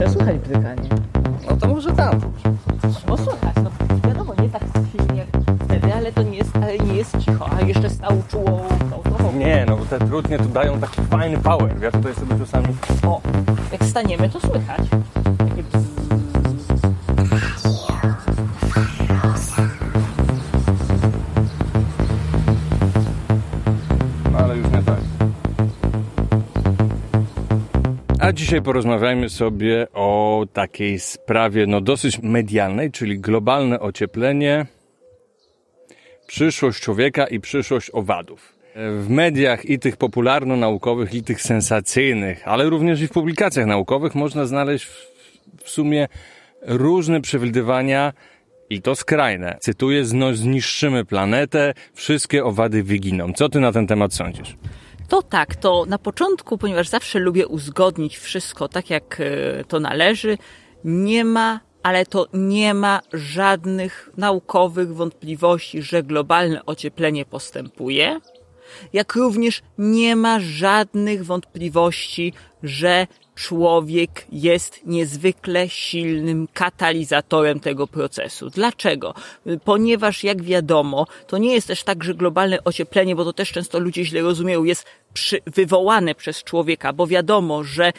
jeszcze słychać drganie. No to może tam. Słychać, no wiadomo, nie tak silnie jak wtedy, ale to nie jest, ale nie jest cicho, a jeszcze stał czuło. Nie, no bo te trudnie tu dają taki fajny power. Ja tutaj sobie czasami... O, jak staniemy, to słychać. Dzisiaj porozmawiajmy sobie o takiej sprawie no dosyć medialnej, czyli globalne ocieplenie, przyszłość człowieka i przyszłość owadów. W mediach i tych popularno-naukowych, i tych sensacyjnych, ale również i w publikacjach naukowych można znaleźć w, sumie różne przewidywania i to skrajne. Cytuję, zniszczymy planetę, wszystkie owady wyginą. Co ty na ten temat sądzisz? To tak, to na początku, ponieważ zawsze lubię uzgodnić wszystko tak, jak e, to należy, nie ma, ale to nie ma żadnych naukowych wątpliwości, że globalne ocieplenie postępuje, jak również nie ma żadnych wątpliwości, że człowiek jest niezwykle silnym katalizatorem tego procesu. Dlaczego? Ponieważ, jak wiadomo, to nie jest też tak, że globalne ocieplenie, bo to też często ludzie źle rozumieją, jest przy, wywołane przez człowieka, bo wiadomo, że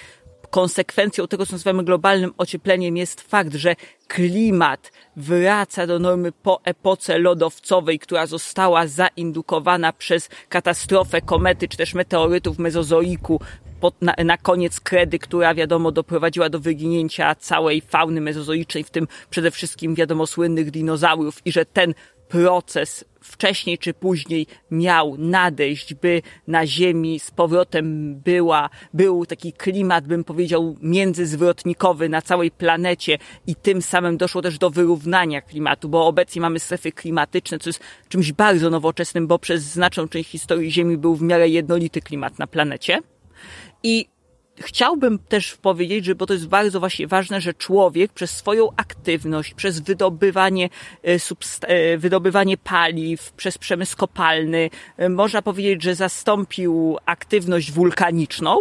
konsekwencją tego, co nazywamy globalnym ociepleniem, jest fakt, że klimat wraca do normy po epoce lodowcowej, która została zaindukowana przez katastrofę komety czy też meteorytów mezozoiku pod, na, na koniec kredy, która wiadomo doprowadziła do wyginięcia całej fauny mezozoicznej, w tym przede wszystkim wiadomo słynnych dinozaurów i że ten proces wcześniej czy później miał nadejść, by na Ziemi z powrotem była, był taki klimat, bym powiedział, międzyzwrotnikowy na całej planecie i tym samym doszło też do wyrównania klimatu, bo obecnie mamy strefy klimatyczne, co jest czymś bardzo nowoczesnym, bo przez znaczną część historii Ziemi był w miarę jednolity klimat na planecie. I chciałbym też powiedzieć, że bo to jest bardzo właśnie ważne, że człowiek przez swoją aktywność, przez wydobywanie, wydobywanie paliw, przez przemysł kopalny, można powiedzieć, że zastąpił aktywność wulkaniczną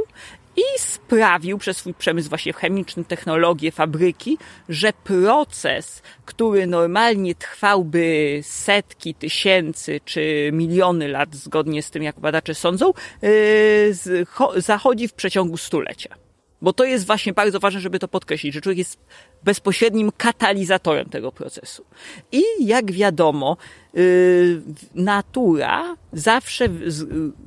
i sprawił przez swój przemysł właśnie chemiczny, technologię, fabryki, że proces, który normalnie trwałby setki tysięcy czy miliony lat, zgodnie z tym, jak badacze sądzą, zachodzi w przeciągu stulecia. Bo to jest właśnie bardzo ważne, żeby to podkreślić, że człowiek jest bezpośrednim katalizatorem tego procesu. I jak wiadomo, yy, natura zawsze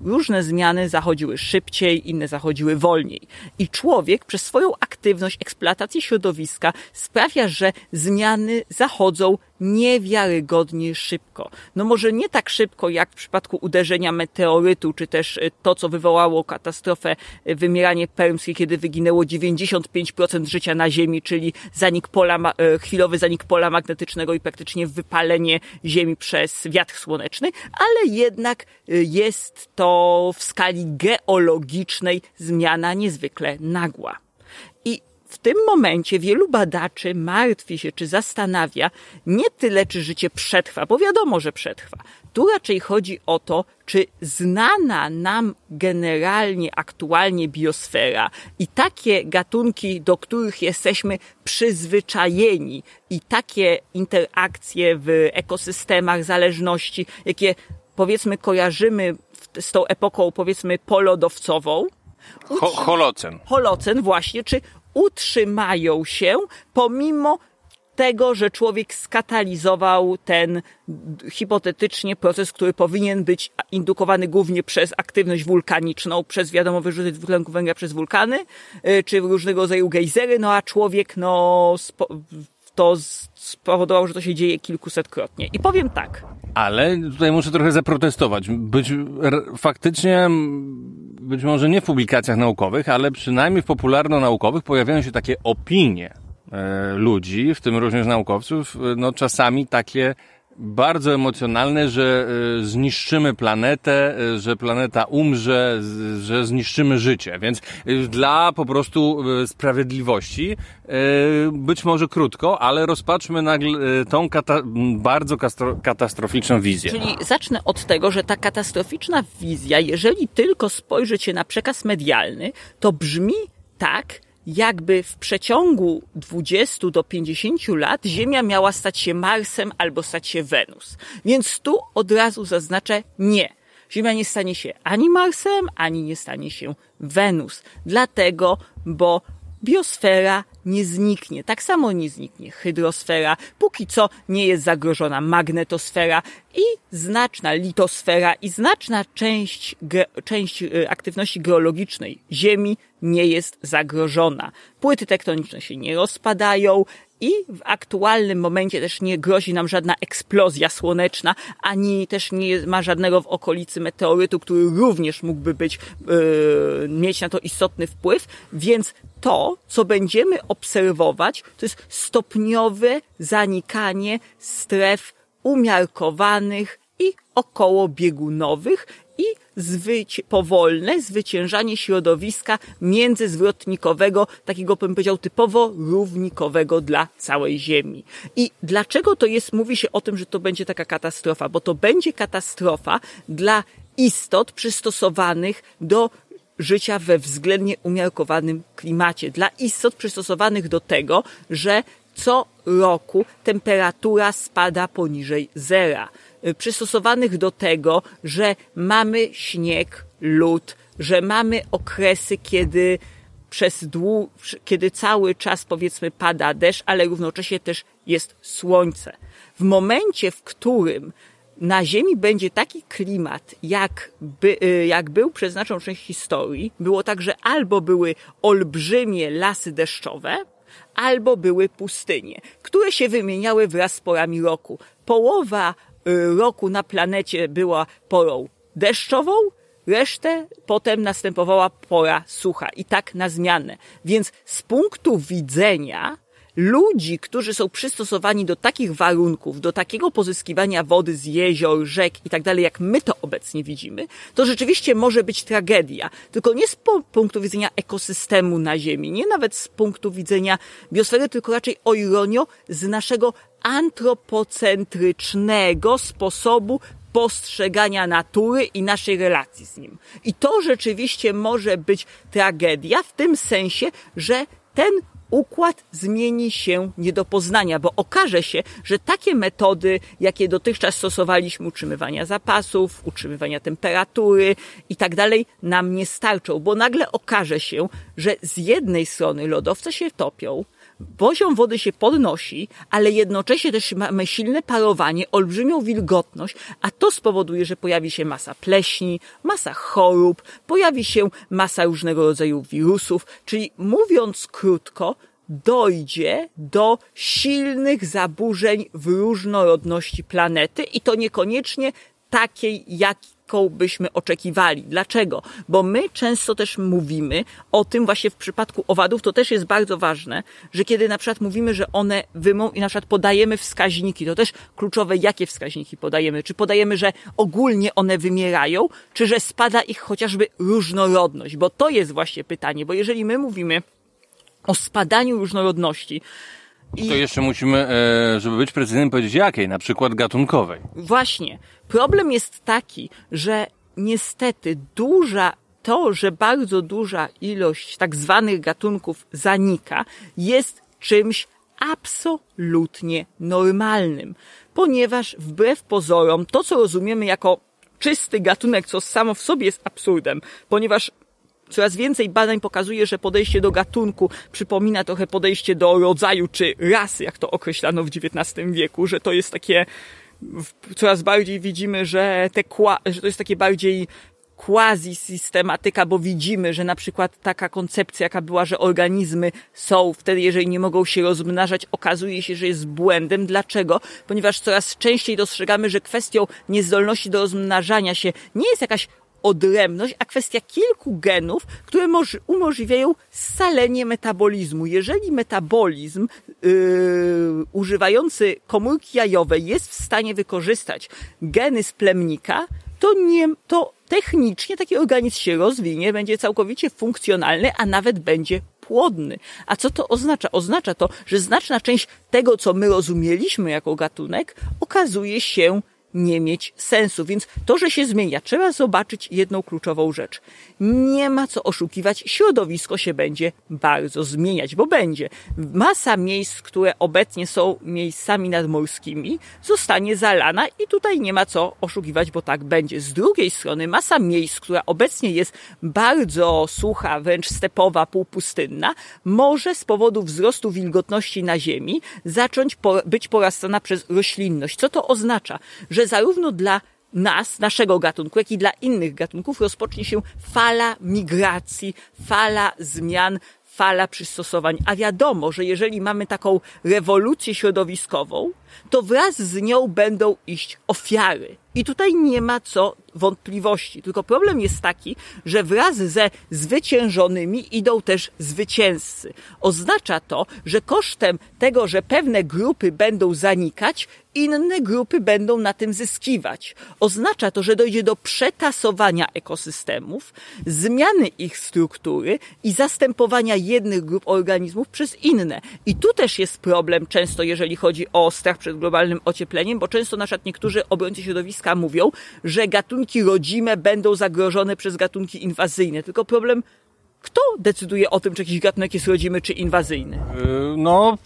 różne zmiany zachodziły szybciej, inne zachodziły wolniej. I człowiek przez swoją aktywność eksploatacji środowiska sprawia, że zmiany zachodzą niewiarygodnie szybko. No może nie tak szybko jak w przypadku uderzenia meteorytu, czy też to, co wywołało katastrofę wymieranie permskie, kiedy wyginęło 95% życia na Ziemi, czyli zanik pola, chwilowy zanik pola magnetycznego i praktycznie wypalenie Ziemi przez wiatr słoneczny, ale jednak jest to w skali geologicznej zmiana niezwykle nagła. W tym momencie wielu badaczy martwi się czy zastanawia nie tyle, czy życie przetrwa, bo wiadomo, że przetrwa. Tu raczej chodzi o to, czy znana nam generalnie, aktualnie biosfera i takie gatunki, do których jesteśmy przyzwyczajeni i takie interakcje w ekosystemach, zależności, jakie powiedzmy kojarzymy z tą epoką powiedzmy polodowcową. Ho holocen. Holocen właśnie, czy utrzymają się pomimo tego, że człowiek skatalizował ten hipotetycznie proces, który powinien być indukowany głównie przez aktywność wulkaniczną, przez wiadomo wyrzuty dwutlenku węgla przez wulkany, czy różnego rodzaju gejzery, no a człowiek no to spowodował, że to się dzieje kilkusetkrotnie. I powiem tak. Ale tutaj muszę trochę zaprotestować. Być faktycznie, być może nie w publikacjach naukowych, ale przynajmniej w popularno-naukowych pojawiają się takie opinie e, ludzi, w tym również naukowców, no czasami takie bardzo emocjonalne, że e, zniszczymy planetę, e, że planeta umrze, że zniszczymy życie. Więc e, dla po prostu sprawiedliwości, być może krótko, ale rozpatrzmy nagle tą kata bardzo katastroficzną wizję. Czyli zacznę od tego, że ta katastroficzna wizja, jeżeli tylko spojrzycie na przekaz medialny, to brzmi tak, jakby w przeciągu 20 do 50 lat Ziemia miała stać się Marsem albo stać się Wenus. Więc tu od razu zaznaczę nie. Ziemia nie stanie się ani Marsem, ani nie stanie się Wenus. Dlatego, bo biosfera nie zniknie. Tak samo nie zniknie hydrosfera, póki co nie jest zagrożona magnetosfera i znaczna litosfera i znaczna część, część y, aktywności geologicznej Ziemi nie jest zagrożona. Płyty tektoniczne się nie rozpadają, i w aktualnym momencie też nie grozi nam żadna eksplozja słoneczna, ani też nie ma żadnego w okolicy meteorytu, który również mógłby być, yy, mieć na to istotny wpływ, więc to, co będziemy obserwować, to jest stopniowe zanikanie stref umiarkowanych i okołobiegunowych i zwyci- powolne zwyciężanie środowiska międzyzwrotnikowego, takiego bym powiedział typowo równikowego dla całej Ziemi. I dlaczego to jest, mówi się o tym, że to będzie taka katastrofa? Bo to będzie katastrofa dla istot przystosowanych do życia we względnie umiarkowanym klimacie, dla istot przystosowanych do tego, że co roku temperatura spada poniżej zera. Y, przystosowanych do tego, że mamy śnieg, lód, że mamy okresy, kiedy przez dłu, kiedy cały czas powiedzmy pada deszcz, ale równocześnie też jest słońce. W momencie, w którym na Ziemi będzie taki klimat, jak, by, y, jak był przez znaczną część historii, było tak, że albo były olbrzymie lasy deszczowe, albo były pustynie, które się wymieniały wraz z porami roku. Połowa Y, roku na planecie była porą deszczową, resztę potem następowała pora sucha i tak na zmianę. Więc z punktu widzenia ludzi, którzy są przystosowani do takich warunków, do takiego pozyskiwania wody z jezior, rzek i tak dalej, jak my to obecnie widzimy, to rzeczywiście może być tragedia. Tylko nie z punktu widzenia ekosystemu na Ziemi, nie nawet z punktu widzenia biosfery, tylko raczej o ironio z naszego antropocentrycznego sposobu postrzegania natury i naszej relacji z nim. I to rzeczywiście może być tragedia w tym sensie, że ten układ zmieni się nie do poznania, bo okaże się, że takie metody, jakie dotychczas stosowaliśmy, utrzymywania zapasów, utrzymywania temperatury i tak dalej, nam nie starczą, bo nagle okaże się, że z jednej strony lodowce się topią, poziom wody się podnosi, ale jednocześnie też mamy silne parowanie, olbrzymią wilgotność, a to spowoduje, że pojawi się masa pleśni, masa chorób, pojawi się masa różnego rodzaju wirusów, czyli mówiąc krótko, dojdzie do silnych zaburzeń w różnorodności planety i to niekoniecznie takiej, jak jaką byśmy oczekiwali. Dlaczego? Bo my często też mówimy o tym właśnie w przypadku owadów, to też jest bardzo ważne, że kiedy na przykład mówimy, że one wymą i na przykład podajemy wskaźniki, to też kluczowe, jakie wskaźniki podajemy. Czy podajemy, że ogólnie one wymierają, czy że spada ich chociażby różnorodność? Bo to jest właśnie pytanie, bo jeżeli my mówimy o spadaniu różnorodności, i... To jeszcze musimy, e, żeby być precyzyjnym, powiedzieć jakiej, na przykład gatunkowej. Właśnie. Problem jest taki, że niestety duża to, że bardzo duża ilość tak zwanych gatunków zanika, jest czymś absolutnie normalnym, ponieważ wbrew pozorom to, co rozumiemy jako czysty gatunek, co samo w sobie jest absurdem, ponieważ Coraz więcej badań pokazuje, że podejście do gatunku przypomina trochę podejście do rodzaju czy rasy, jak to określano w XIX wieku, że to jest takie, coraz bardziej widzimy, że, te, że to jest takie bardziej quasi-systematyka, bo widzimy, że na przykład taka koncepcja, jaka była, że organizmy są wtedy, jeżeli nie mogą się rozmnażać, okazuje się, że jest błędem. Dlaczego? Ponieważ coraz częściej dostrzegamy, że kwestią niezdolności do rozmnażania się nie jest jakaś odrębność, a kwestia kilku genów, które umożliwiają scalenie metabolizmu. Jeżeli metabolizm yy, używający komórki jajowej jest w stanie wykorzystać geny z plemnika, to nie, to technicznie taki organizm się rozwinie, będzie całkowicie funkcjonalny, a nawet będzie płodny. A co to oznacza? Oznacza to, że znaczna część tego, co my rozumieliśmy jako gatunek, okazuje się nie mieć sensu. Więc to, że się zmienia, trzeba zobaczyć jedną kluczową rzecz. Nie ma co oszukiwać, środowisko się będzie bardzo zmieniać, bo będzie. Masa miejsc, które obecnie są miejscami nadmorskimi, zostanie zalana i tutaj nie ma co oszukiwać, bo tak będzie. Z drugiej strony masa miejsc, która obecnie jest bardzo sucha, wręcz stepowa, półpustynna, może z powodu wzrostu wilgotności na ziemi zacząć być porastana przez roślinność. Co to oznacza? Że zarówno dla nas, naszego gatunku, jak i dla innych gatunków rozpocznie się fala migracji, fala zmian, fala przystosowań. A wiadomo, że jeżeli mamy taką rewolucję środowiskową, to wraz z nią będą iść ofiary. I tutaj nie ma co wątpliwości. Tylko problem jest taki, że wraz ze zwyciężonymi idą też zwycięzcy. Oznacza to, że kosztem tego, że pewne grupy będą zanikać, inne grupy będą na tym zyskiwać. Oznacza to, że dojdzie do przetasowania ekosystemów, zmiany ich struktury i zastępowania jednych grup organizmów przez inne. I tu też jest problem często, jeżeli chodzi o strach przed globalnym ociepleniem, bo często na przykład niektórzy obrońcy środowiska mówią, że gatunki rodzime będą zagrożone przez gatunki inwazyjne. Tylko problem, kto decyduje o tym, czy jakiś gatunek jest rodzimy, czy inwazyjny? Yy, no,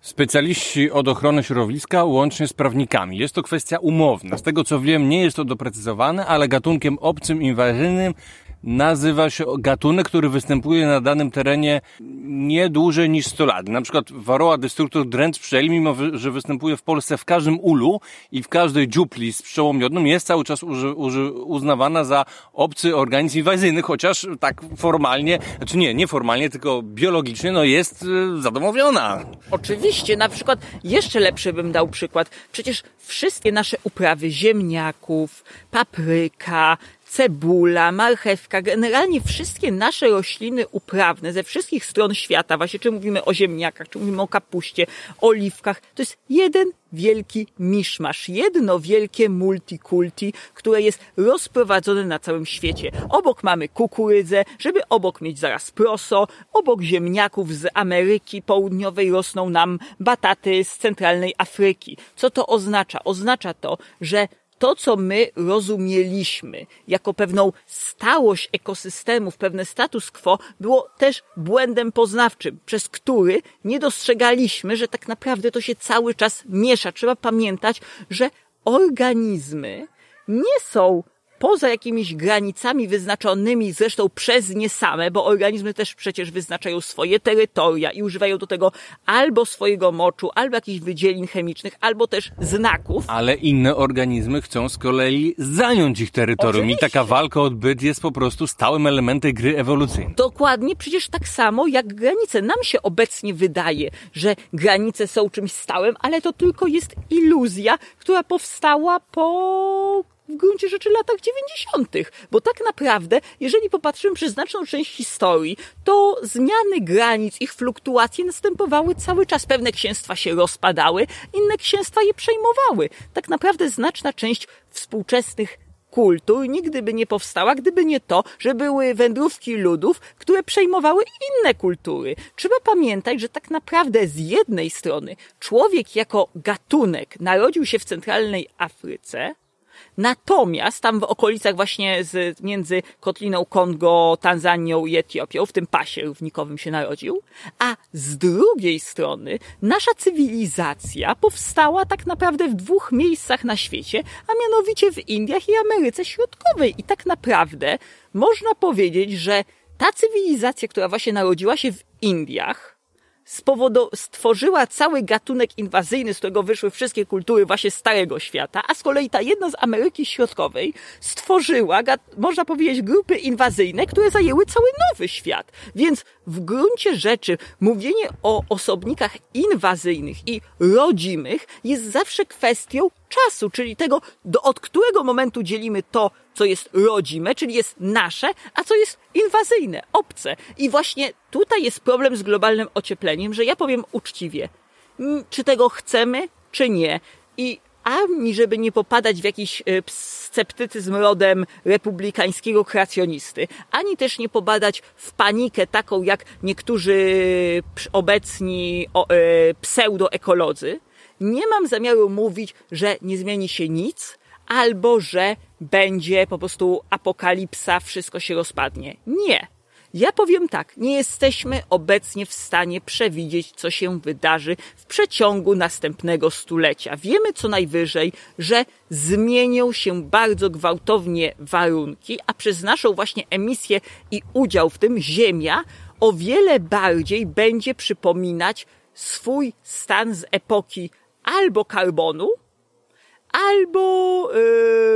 specjaliści od ochrony środowiska łącznie z prawnikami. Jest to kwestia umowna. Z tego co wiem, nie jest to doprecyzowane, ale gatunkiem obcym, inwazyjnym nazywa się gatunek, który występuje na danym terenie nie dłużej niż 100 lat. Na przykład Varroa destruktor dręcz pszczeli, mimo że występuje w Polsce w każdym ulu i w każdej dziupli z pszczołą miodną, jest cały czas uznawana za obcy organizm inwazyjny, chociaż tak formalnie, znaczy nie, nie formalnie, tylko biologicznie, no jest y, zadomowiona. Oczywiście, na przykład jeszcze lepszy bym dał przykład. Przecież wszystkie nasze uprawy ziemniaków, papryka, cebula, marchewka, generalnie wszystkie nasze rośliny uprawne ze wszystkich stron świata, właśnie czy mówimy o ziemniakach, czy mówimy o kapuście, oliwkach, to jest jeden wielki miszmasz, jedno wielkie multikulti, które jest rozprowadzone na całym świecie. Obok mamy kukurydzę, żeby obok mieć zaraz proso, obok ziemniaków z Ameryki Południowej rosną nam bataty z centralnej Afryki. Co to oznacza? Oznacza to, że to, co my rozumieliśmy jako pewną stałość ekosystemów, pewne status quo, było też błędem poznawczym, przez który nie dostrzegaliśmy, że tak naprawdę to się cały czas miesza. Trzeba pamiętać, że organizmy nie są poza jakimiś granicami wyznaczonymi zresztą przez nie same, bo organizmy też przecież wyznaczają swoje terytoria i używają do tego albo swojego moczu, albo jakichś wydzielin chemicznych, albo też znaków. Ale inne organizmy chcą z kolei zająć ich terytorium Oczywiście. i taka walka o odbyt jest po prostu stałym elementem gry ewolucyjnej. Dokładnie, przecież tak samo jak granice. Nam się obecnie wydaje, że granice są czymś stałym, ale to tylko jest iluzja, która powstała po w gruncie rzeczy latach 90., bo tak naprawdę, jeżeli popatrzymy przez znaczną część historii, to zmiany granic, ich fluktuacje następowały cały czas. Pewne księstwa się rozpadały, inne księstwa je przejmowały. Tak naprawdę znaczna część współczesnych kultur nigdy by nie powstała, gdyby nie to, że były wędrówki ludów, które przejmowały inne kultury. Trzeba pamiętać, że tak naprawdę z jednej strony człowiek jako gatunek narodził się w centralnej Afryce, Natomiast tam w okolicach właśnie z, między Kotliną Kongo, Tanzanią i Etiopią, w tym pasie równikowym się narodził, a z drugiej strony nasza cywilizacja powstała tak naprawdę w dwóch miejscach na świecie, a mianowicie w Indiach i Ameryce Środkowej. I tak naprawdę można powiedzieć, że ta cywilizacja, która właśnie narodziła się w Indiach, stworzyła cały gatunek inwazyjny, z którego wyszły wszystkie kultury właśnie Starego Świata, a z kolei ta jedna z Ameryki Środkowej stworzyła, można powiedzieć, grupy inwazyjne, które zajęły cały nowy świat. Więc w gruncie rzeczy mówienie o osobnikach inwazyjnych i rodzimych jest zawsze kwestią czasu, czyli tego, do, od którego momentu dzielimy to, co jest rodzime, czyli jest nasze, a co jest inwazyjne, obce. I właśnie tutaj jest problem z globalnym ociepleniem, że ja powiem uczciwie, czy tego chcemy, czy nie. I ani żeby nie popadać w jakiś e, sceptycyzm rodem republikańskiego kreacjonisty, ani też nie popadać w panikę taką jak niektórzy obecni e, pseudoekolodzy, nie mam zamiaru mówić, że nie zmieni się nic, albo że będzie po prostu apokalipsa, wszystko się rozpadnie. Nie. Ja powiem tak, nie jesteśmy obecnie w stanie przewidzieć, co się wydarzy w przeciągu następnego stulecia. Wiemy co najwyżej, że zmienią się bardzo gwałtownie warunki, a przez naszą właśnie emisję i udział w tym Ziemia o wiele bardziej będzie przypominać swój stan z epoki albo karbonu, albo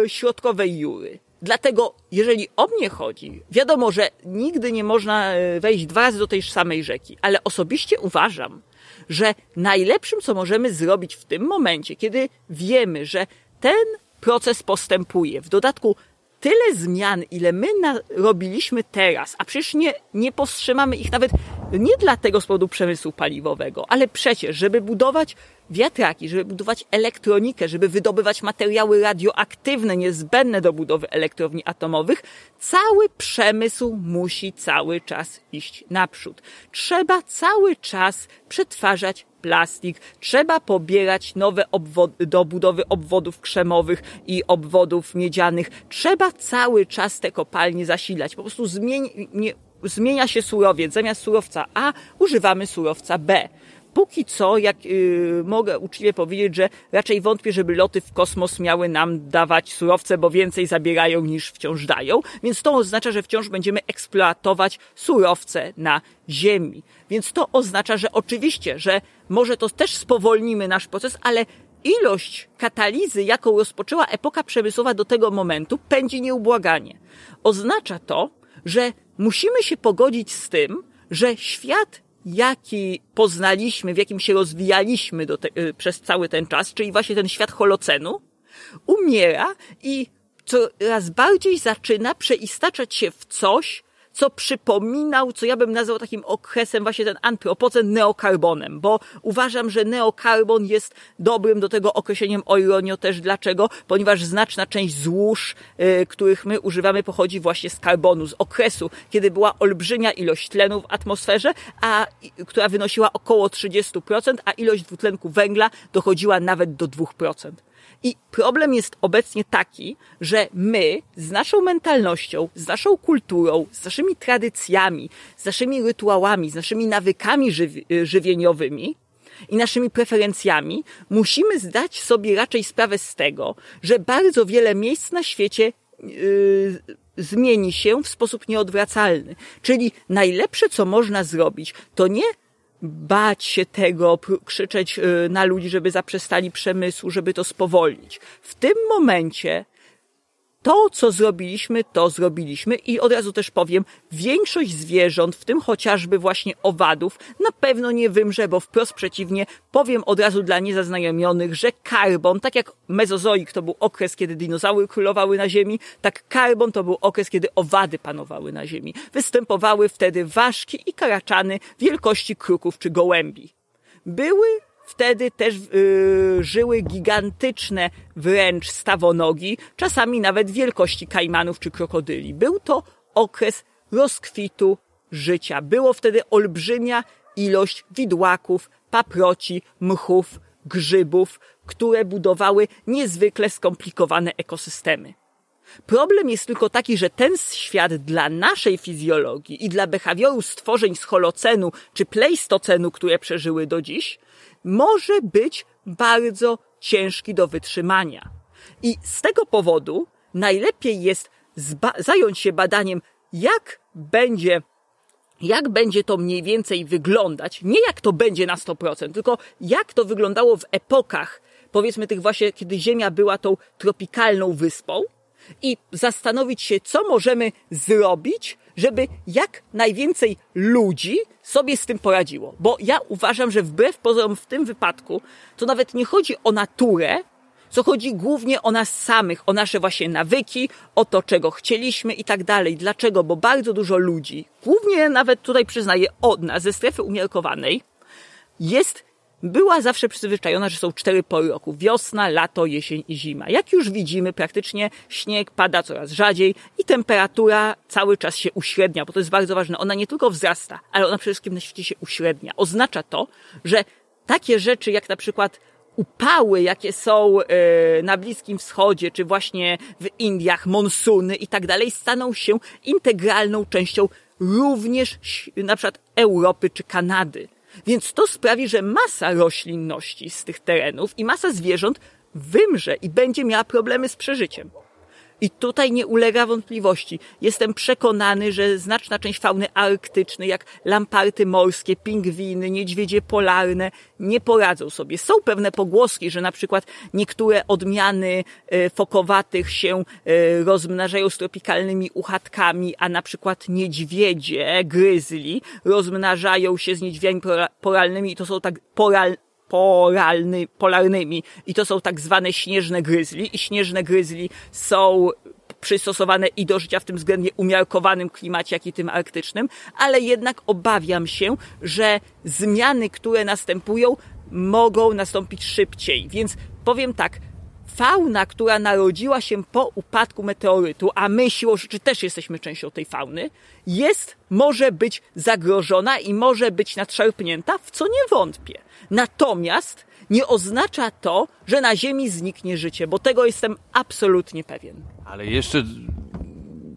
yy, środkowej jury. Dlatego, jeżeli o mnie chodzi, wiadomo, że nigdy nie można e, wejść dwa razy do tej samej rzeki, ale osobiście uważam, że najlepszym, co możemy zrobić w tym momencie, kiedy wiemy, że ten proces postępuje, w dodatku tyle zmian, ile my robiliśmy teraz, a przecież nie, nie powstrzymamy ich nawet nie dlatego z powodu przemysłu paliwowego, ale przecież, żeby budować wiatraki, żeby budować elektronikę, żeby wydobywać materiały radioaktywne niezbędne do budowy elektrowni atomowych, cały przemysł musi cały czas iść naprzód. Trzeba cały czas przetwarzać plastik, trzeba pobierać nowe obwody, do budowy obwodów krzemowych i obwodów miedzianych. Trzeba cały czas te kopalnie zasilać. Po prostu zmieni, nie, zmienia się surowiec. Zamiast surowca A używamy surowca B póki co, jak yy, mogę uczciwie powiedzieć, że raczej wątpię, żeby loty w kosmos miały nam dawać surowce, bo więcej zabierają niż wciąż dają, więc to oznacza, że wciąż będziemy eksploatować surowce na Ziemi. Więc to oznacza, że oczywiście, że może to też spowolnimy nasz proces, ale ilość katalizy, jaką rozpoczęła epoka przemysłowa do tego momentu, pędzi nieubłaganie. Oznacza to, że musimy się pogodzić z tym, że świat jaki poznaliśmy, w jakim się rozwijaliśmy te, y, przez cały ten czas, czyli właśnie ten świat holocenu, umiera i coraz bardziej zaczyna przeistaczać się w coś, co przypominał, co ja bym nazwał takim okresem właśnie ten antropocen neokarbonem, bo uważam, że neokarbon jest dobrym do tego określeniem oironio też. Dlaczego? Ponieważ znaczna część złóż, yy, których my używamy, pochodzi właśnie z karbonu, z okresu, kiedy była olbrzymia ilość tlenu w atmosferze, a, która wynosiła około 30%, a ilość dwutlenku węgla dochodziła nawet do 2%. I problem jest obecnie taki, że my z naszą mentalnością, z naszą kulturą, z naszymi tradycjami, z naszymi rytuałami, z naszymi nawykami żywi żywieniowymi i naszymi preferencjami musimy zdać sobie raczej sprawę z tego, że bardzo wiele miejsc na świecie yy, zmieni się w sposób nieodwracalny. Czyli najlepsze, co można zrobić, to nie bać się tego, krzyczeć y, na ludzi, żeby zaprzestali przemysłu, żeby to spowolnić. W tym momencie to, co zrobiliśmy, to zrobiliśmy i od razu też powiem, większość zwierząt, w tym chociażby właśnie owadów, na pewno nie wymrze, bo wprost przeciwnie, powiem od razu dla niezaznajomionych, że karbon, tak jak mezozoik to był okres, kiedy dinozaury królowały na Ziemi, tak karbon to był okres, kiedy owady panowały na Ziemi. Występowały wtedy ważki i karaczany wielkości kruków czy gołębi. Były Wtedy też yy, żyły gigantyczne wręcz stawonogi, czasami nawet wielkości kajmanów czy krokodyli. Był to okres rozkwitu życia. Było wtedy olbrzymia ilość widłaków, paproci, mchów, grzybów, które budowały niezwykle skomplikowane ekosystemy. Problem jest tylko taki, że ten świat dla naszej fizjologii i dla behawioru stworzeń z holocenu czy pleistocenu, które przeżyły do dziś, może być bardzo ciężki do wytrzymania. I z tego powodu najlepiej jest zająć się badaniem, jak będzie jak będzie to mniej więcej wyglądać, nie jak to będzie na 100%, tylko jak to wyglądało w epokach, powiedzmy tych właśnie, kiedy Ziemia była tą tropikalną wyspą i zastanowić się, co możemy zrobić, żeby jak najwięcej ludzi sobie z tym poradziło. Bo ja uważam, że wbrew pozorom w tym wypadku to nawet nie chodzi o naturę, co chodzi głównie o nas samych, o nasze właśnie nawyki, o to, czego chcieliśmy i tak dalej. Dlaczego? Bo bardzo dużo ludzi, głównie nawet tutaj przyznaję od nas, ze strefy umiarkowanej, jest była zawsze przyzwyczajona, że są cztery pory roku. Wiosna, lato, jesień i zima. Jak już widzimy, praktycznie śnieg pada coraz rzadziej i temperatura cały czas się uśrednia, bo to jest bardzo ważne. Ona nie tylko wzrasta, ale ona przede wszystkim na świecie się uśrednia. Oznacza to, że takie rzeczy jak na przykład upały, jakie są e, na Bliskim Wschodzie, czy właśnie w Indiach, monsuny i tak dalej, staną się integralną częścią również na przykład Europy czy Kanady. Więc to sprawi, że masa roślinności z tych terenów i masa zwierząt wymrze i będzie miała problemy z przeżyciem. I tutaj nie ulega wątpliwości. Jestem przekonany, że znaczna część fauny arktycznej, jak lamparty morskie, pingwiny, niedźwiedzie polarne, nie poradzą sobie. Są pewne pogłoski, że na przykład niektóre odmiany e, fokowatych się e, rozmnażają z tropikalnymi uchatkami, a na przykład niedźwiedzie, gryzli, rozmnażają się z niedźwiedziami polarnymi i to są tak poral, polarny, polarnymi. I to są tak zwane śnieżne gryzli. I śnieżne gryzli są przystosowane i do życia w tym względnie umiarkowanym klimacie, jak i tym arktycznym, ale jednak obawiam się, że zmiany, które następują, mogą nastąpić szybciej. Więc powiem tak, fauna, która narodziła się po upadku meteorytu, a my siłą rzeczy też jesteśmy częścią tej fauny, jest, może być zagrożona i może być nadszarpnięta, w co nie wątpię. Natomiast nie oznacza to, że na Ziemi zniknie życie, bo tego jestem absolutnie pewien. Ale jeszcze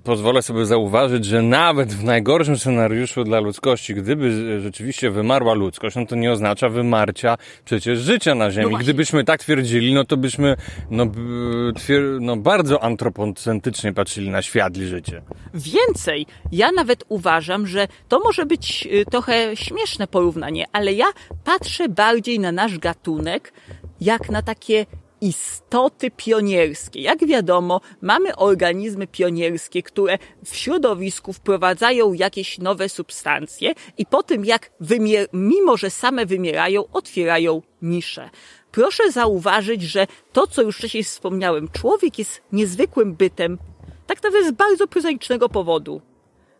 pozwolę sobie zauważyć, że nawet w najgorszym scenariuszu dla ludzkości, gdyby rzeczywiście wymarła ludzkość, no to nie oznacza wymarcia przecież życia na Ziemi. No Gdybyśmy tak twierdzili, no to byśmy no, twier no bardzo antropocentrycznie patrzyli na świat i życie. Więcej, ja nawet uważam, że to może być y, trochę śmieszne porównanie, ale ja patrzę bardziej na nasz gatunek jak na takie istoty pionierskie. Jak wiadomo, mamy organizmy pionierskie, które w środowisku wprowadzają jakieś nowe substancje i po tym jak wymier- mimo że same wymierają, otwierają nisze. Proszę zauważyć, że to, co już wcześniej wspomniałem, człowiek jest niezwykłym bytem, tak naprawdę z bardzo prozaicznego powodu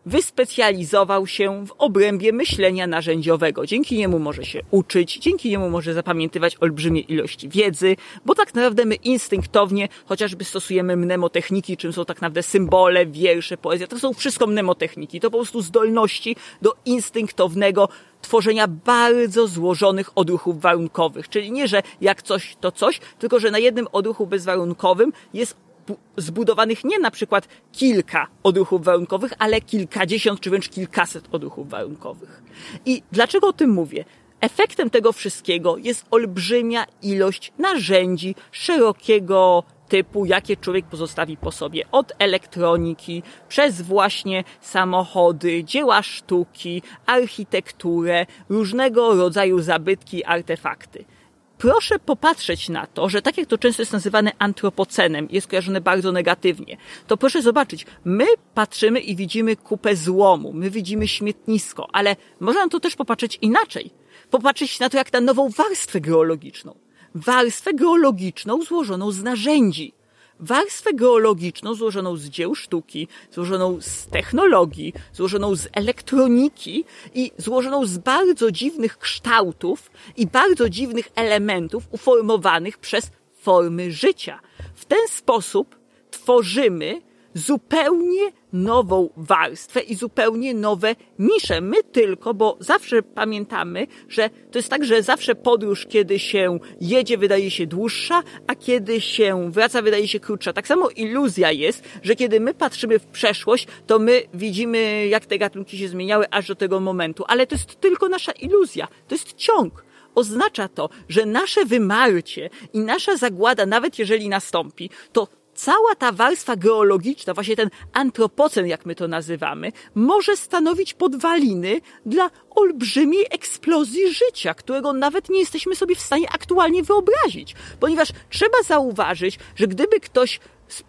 wyspecjalizował się w obrębie myślenia narzędziowego. Dzięki niemu może się uczyć, dzięki niemu może zapamiętywać olbrzymie ilości wiedzy, bo tak naprawdę my instynktownie chociażby stosujemy mnemotechniki, czym są tak naprawdę symbole, wiersze, poezja. To są wszystko mnemotechniki. To po prostu zdolności do instynktownego tworzenia bardzo złożonych odruchów warunkowych. Czyli nie, że jak coś, to coś, tylko że na jednym odruchu bezwarunkowym jest zbudowanych nie na przykład kilka odruchów warunkowych, ale kilkadziesiąt czy wręcz kilkaset odruchów warunkowych. I dlaczego o tym mówię? Efektem tego wszystkiego jest olbrzymia ilość narzędzi szerokiego typu, jakie człowiek pozostawi po sobie. Od elektroniki, przez właśnie samochody, dzieła sztuki, architekturę, różnego rodzaju zabytki, artefakty proszę popatrzeć na to, że tak jak to często jest nazywane antropocenem, jest kojarzone bardzo negatywnie, to proszę zobaczyć, my patrzymy i widzimy kupę złomu, my widzimy śmietnisko, ale można na to też popatrzeć inaczej. Popatrzeć na to jak na nową warstwę geologiczną. Warstwę geologiczną złożoną z narzędzi warstwę geologiczną złożoną z dzieł sztuki, złożoną z technologii, złożoną z elektroniki i złożoną z bardzo dziwnych kształtów i bardzo dziwnych elementów uformowanych przez formy życia. W ten sposób tworzymy zupełnie nową warstwę i zupełnie nowe nisze. My tylko, bo zawsze pamiętamy, że to jest tak, że zawsze podróż, kiedy się jedzie, wydaje się dłuższa, a kiedy się wraca, wydaje się krótsza. Tak samo iluzja jest, że kiedy my patrzymy w przeszłość, to my widzimy, jak te gatunki się zmieniały aż do tego momentu. Ale to jest tylko nasza iluzja. To jest ciąg oznacza to, że nasze wymarcie i nasza zagłada, nawet jeżeli nastąpi, to cała ta warstwa geologiczna, właśnie ten antropocen, jak my to nazywamy, może stanowić podwaliny dla olbrzymiej eksplozji życia, którego nawet nie jesteśmy sobie w stanie aktualnie wyobrazić. Ponieważ trzeba zauważyć, że gdyby ktoś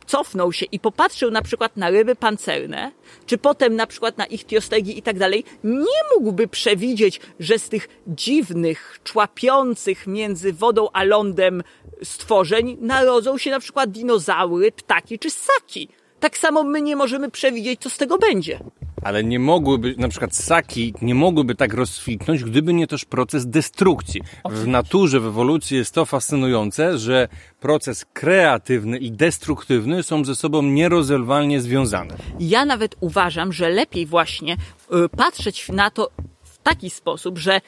cofnął się i popatrzył na przykład na ryby pancerne, czy potem na przykład na ichtiostegi i tak dalej, nie mógłby przewidzieć, że z tych dziwnych, człapiących między wodą a lądem stworzeń narodzą się na przykład dinozaury, ptaki czy ssaki. Tak samo my nie możemy przewidzieć, co z tego będzie. Ale nie mogłyby, na przykład ssaki nie mogłyby tak rozkwitnąć, gdyby nie też proces destrukcji. W naturze, w ewolucji jest to fascynujące, że proces kreatywny i destruktywny są ze sobą nierozerwalnie związane. Ja nawet uważam, że lepiej właśnie y, patrzeć na to w taki sposób, że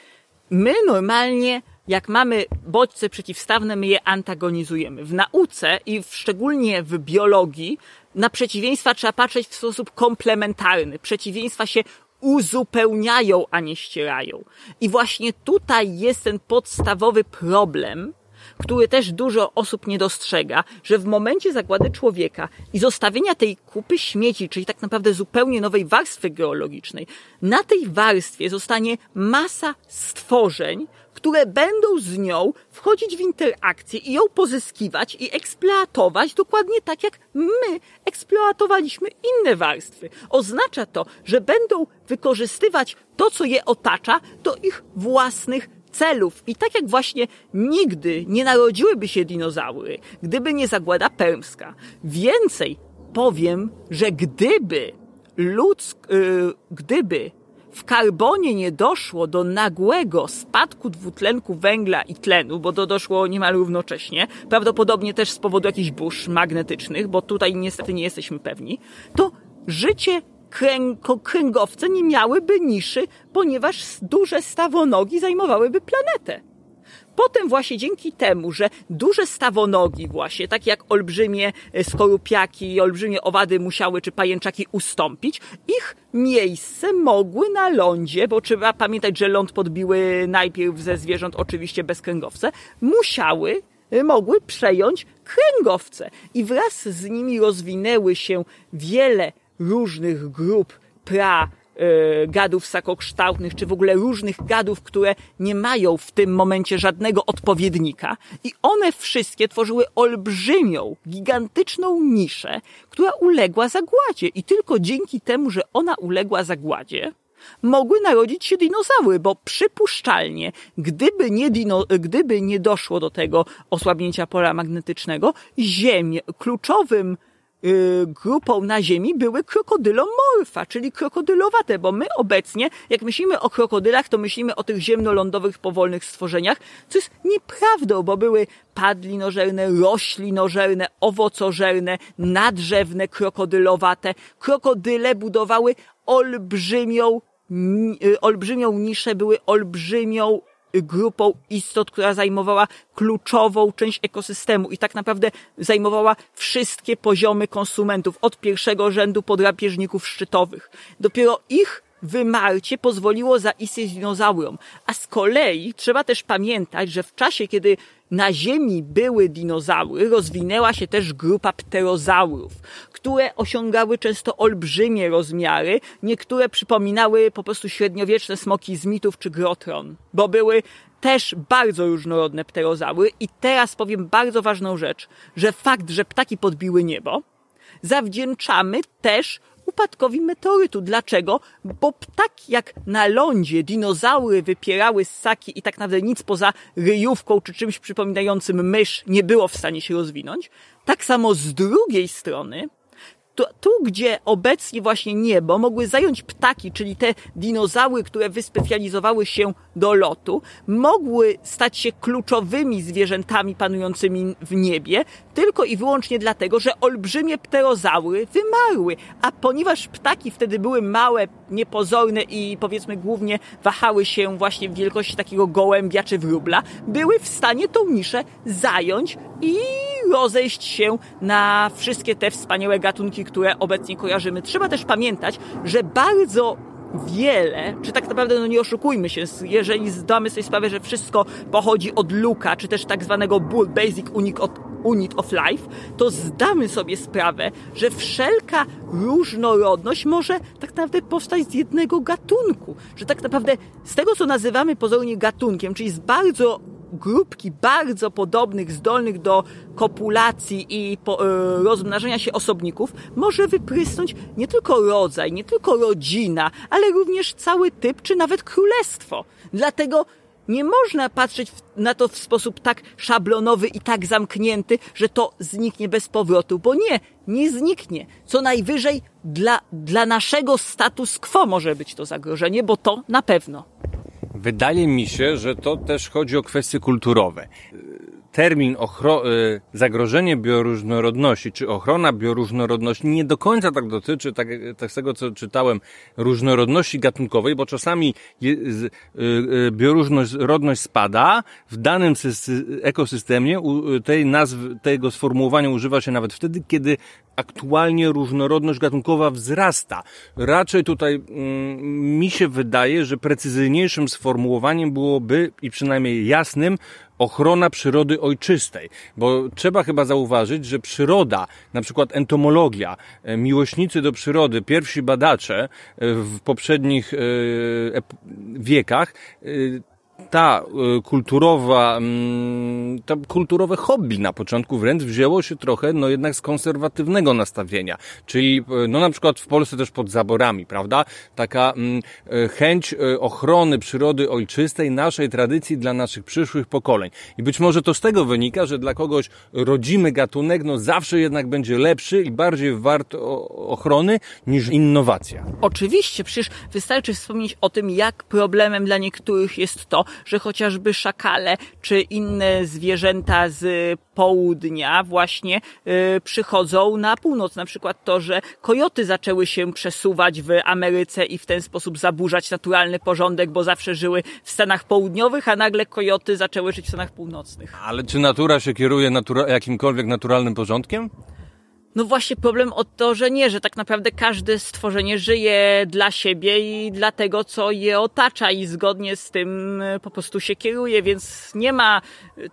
my normalnie jak mamy bodźce przeciwstawne, my je antagonizujemy. W nauce i w, szczególnie w biologii na przeciwieństwa trzeba patrzeć w sposób komplementarny. Przeciwieństwa się uzupełniają, a nie ścierają. I właśnie tutaj jest ten podstawowy problem, który też dużo osób nie dostrzega, że w momencie zagłady człowieka i zostawienia tej kupy śmieci, czyli tak naprawdę zupełnie nowej warstwy geologicznej, na tej warstwie zostanie masa stworzeń, które będą z nią wchodzić w interakcję i ją pozyskiwać i eksploatować dokładnie tak, jak my eksploatowaliśmy inne warstwy. Oznacza to, że będą wykorzystywać to, co je otacza, do ich własnych celów. I tak jak właśnie nigdy nie narodziłyby się dinozaury, gdyby nie zagłada permska. Więcej powiem, że gdyby ludzk, yy, gdyby w karbonie nie doszło do nagłego spadku dwutlenku węgla i tlenu, bo to doszło niemal równocześnie, prawdopodobnie też z powodu jakichś burz magnetycznych, bo tutaj niestety nie jesteśmy pewni, to życie kręgowce nie miałyby niszy, ponieważ duże stawonogi zajmowałyby planetę. Potem właśnie dzięki temu, że duże stawonogi właśnie, takie jak olbrzymie e, skorupiaki i olbrzymie owady musiały czy pajęczaki ustąpić, ich miejsce mogły na lądzie, bo trzeba pamiętać, że ląd podbiły najpierw ze zwierząt oczywiście bezkręgowce, musiały e, mogły przejąć kręgowce. I wraz z nimi rozwinęły się wiele różnych grup pra gadów sakokształtnych, czy w ogóle różnych gadów, które nie mają w tym momencie żadnego odpowiednika. I one wszystkie tworzyły olbrzymią, gigantyczną niszę, która uległa zagładzie. I tylko dzięki temu, że ona uległa zagładzie, mogły narodzić się dinozaury, bo przypuszczalnie, gdyby nie, dino, gdyby nie doszło do tego osłabnięcia pola magnetycznego, Ziemię, kluczowym grupą na ziemi były krokodylomorfa, czyli krokodylowate, bo my obecnie, jak myślimy o krokodylach, to myślimy o tych ziemnolądowych, powolnych stworzeniach, co jest nieprawdą, bo były padlinożerne, roślinożerne, owocożerne, nadrzewne, krokodylowate. Krokodyle budowały olbrzymią, y, olbrzymią niszę, były olbrzymią grupą istot, która zajmowała kluczową część ekosystemu i tak naprawdę zajmowała wszystkie poziomy konsumentów, od pierwszego rzędu podrapieżników szczytowych. Dopiero ich wymarcie pozwoliło zaistnieć dinozaurom. A z kolei trzeba też pamiętać, że w czasie, kiedy na Ziemi były dinozaury, rozwinęła się też grupa pterozaurów, które osiągały często olbrzymie rozmiary, niektóre przypominały po prostu średniowieczne smoki z mitów czy grotron, bo były też bardzo różnorodne pterozaury i teraz powiem bardzo ważną rzecz, że fakt, że ptaki podbiły niebo, zawdzięczamy też upadkowi meteorytu. Dlaczego? Bo tak jak na lądzie dinozaury wypierały ssaki i tak naprawdę nic poza ryjówką czy czymś przypominającym mysz nie było w stanie się rozwinąć, tak samo z drugiej strony tu, tu, gdzie obecnie właśnie niebo mogły zająć ptaki, czyli te dinozaury, które wyspecjalizowały się do lotu, mogły stać się kluczowymi zwierzętami panującymi w niebie, tylko i wyłącznie dlatego, że olbrzymie pterozaury wymarły. A ponieważ ptaki wtedy były małe, niepozorne i powiedzmy głównie wahały się właśnie w wielkości takiego gołębia czy wróbla, były w stanie tą niszę zająć i rozejść się na wszystkie te wspaniałe gatunki, które obecnie kojarzymy. Trzeba też pamiętać, że bardzo wiele, czy tak naprawdę, no nie oszukujmy się, jeżeli zdamy sobie sprawę, że wszystko pochodzi od luka, czy też tak zwanego Bull Basic Unit of Life, to zdamy sobie sprawę, że wszelka różnorodność może tak naprawdę powstać z jednego gatunku. Że tak naprawdę z tego, co nazywamy pozornie gatunkiem, czyli z bardzo grupki bardzo podobnych, zdolnych do kopulacji i po, y, rozmnażania się osobników, może wyprysnąć nie tylko rodzaj, nie tylko rodzina, ale również cały typ, czy nawet królestwo. Dlatego nie można patrzeć na to w sposób tak szablonowy i tak zamknięty, że to zniknie bez powrotu, bo nie, nie zniknie. Co najwyżej dla, dla naszego status quo może być to zagrożenie, bo to na pewno. Wydaje mi się, że to też chodzi o kwestie kulturowe. Termin y, zagrożenie bioróżnorodności, czy ochrona bioróżnorodności nie do końca tak dotyczy, tak, tak z tego co czytałem, różnorodności gatunkowej, bo czasami y, y, bioróżnorodność spada, w danym ekosystemie tej nazwy, tego sformułowania używa się nawet wtedy, kiedy aktualnie różnorodność gatunkowa wzrasta. Raczej tutaj mm, mi się wydaje, że precyzyjniejszym sformułowaniem byłoby i przynajmniej jasnym ochrona przyrody ojczystej, bo trzeba chyba zauważyć, że przyroda, na przykład entomologia, e, miłośnicy do przyrody, pierwsi badacze e, w poprzednich e, wiekach ta y, kulturowa, mm, to kulturowe hobby na początku wręcz wzięło się trochę, no jednak z konserwatywnego nastawienia. Czyli, y, no na przykład w Polsce też pod zaborami, prawda? Taka mm, y, chęć ochrony przyrody ojczystej, naszej tradycji dla naszych przyszłych pokoleń. I być może to z tego wynika, że dla kogoś rodzimy gatunek, no zawsze jednak będzie lepszy i bardziej wart ochrony niż innowacja. Oczywiście, przecież wystarczy wspomnieć o tym, jak problemem dla niektórych jest to, że chociażby szakale czy inne zwierzęta z południa właśnie y, przychodzą na północ. Na przykład to, że kojoty zaczęły się przesuwać w Ameryce i w ten sposób zaburzać naturalny porządek, bo zawsze żyły w Stanach Południowych, a nagle kojoty zaczęły żyć w Stanach Północnych. Ale czy natura się kieruje natura jakimkolwiek naturalnym porządkiem? No właśnie problem o to, że nie, że tak naprawdę każde stworzenie żyje dla siebie i dla tego, co je otacza i zgodnie z tym e, po prostu się kieruje, więc nie ma,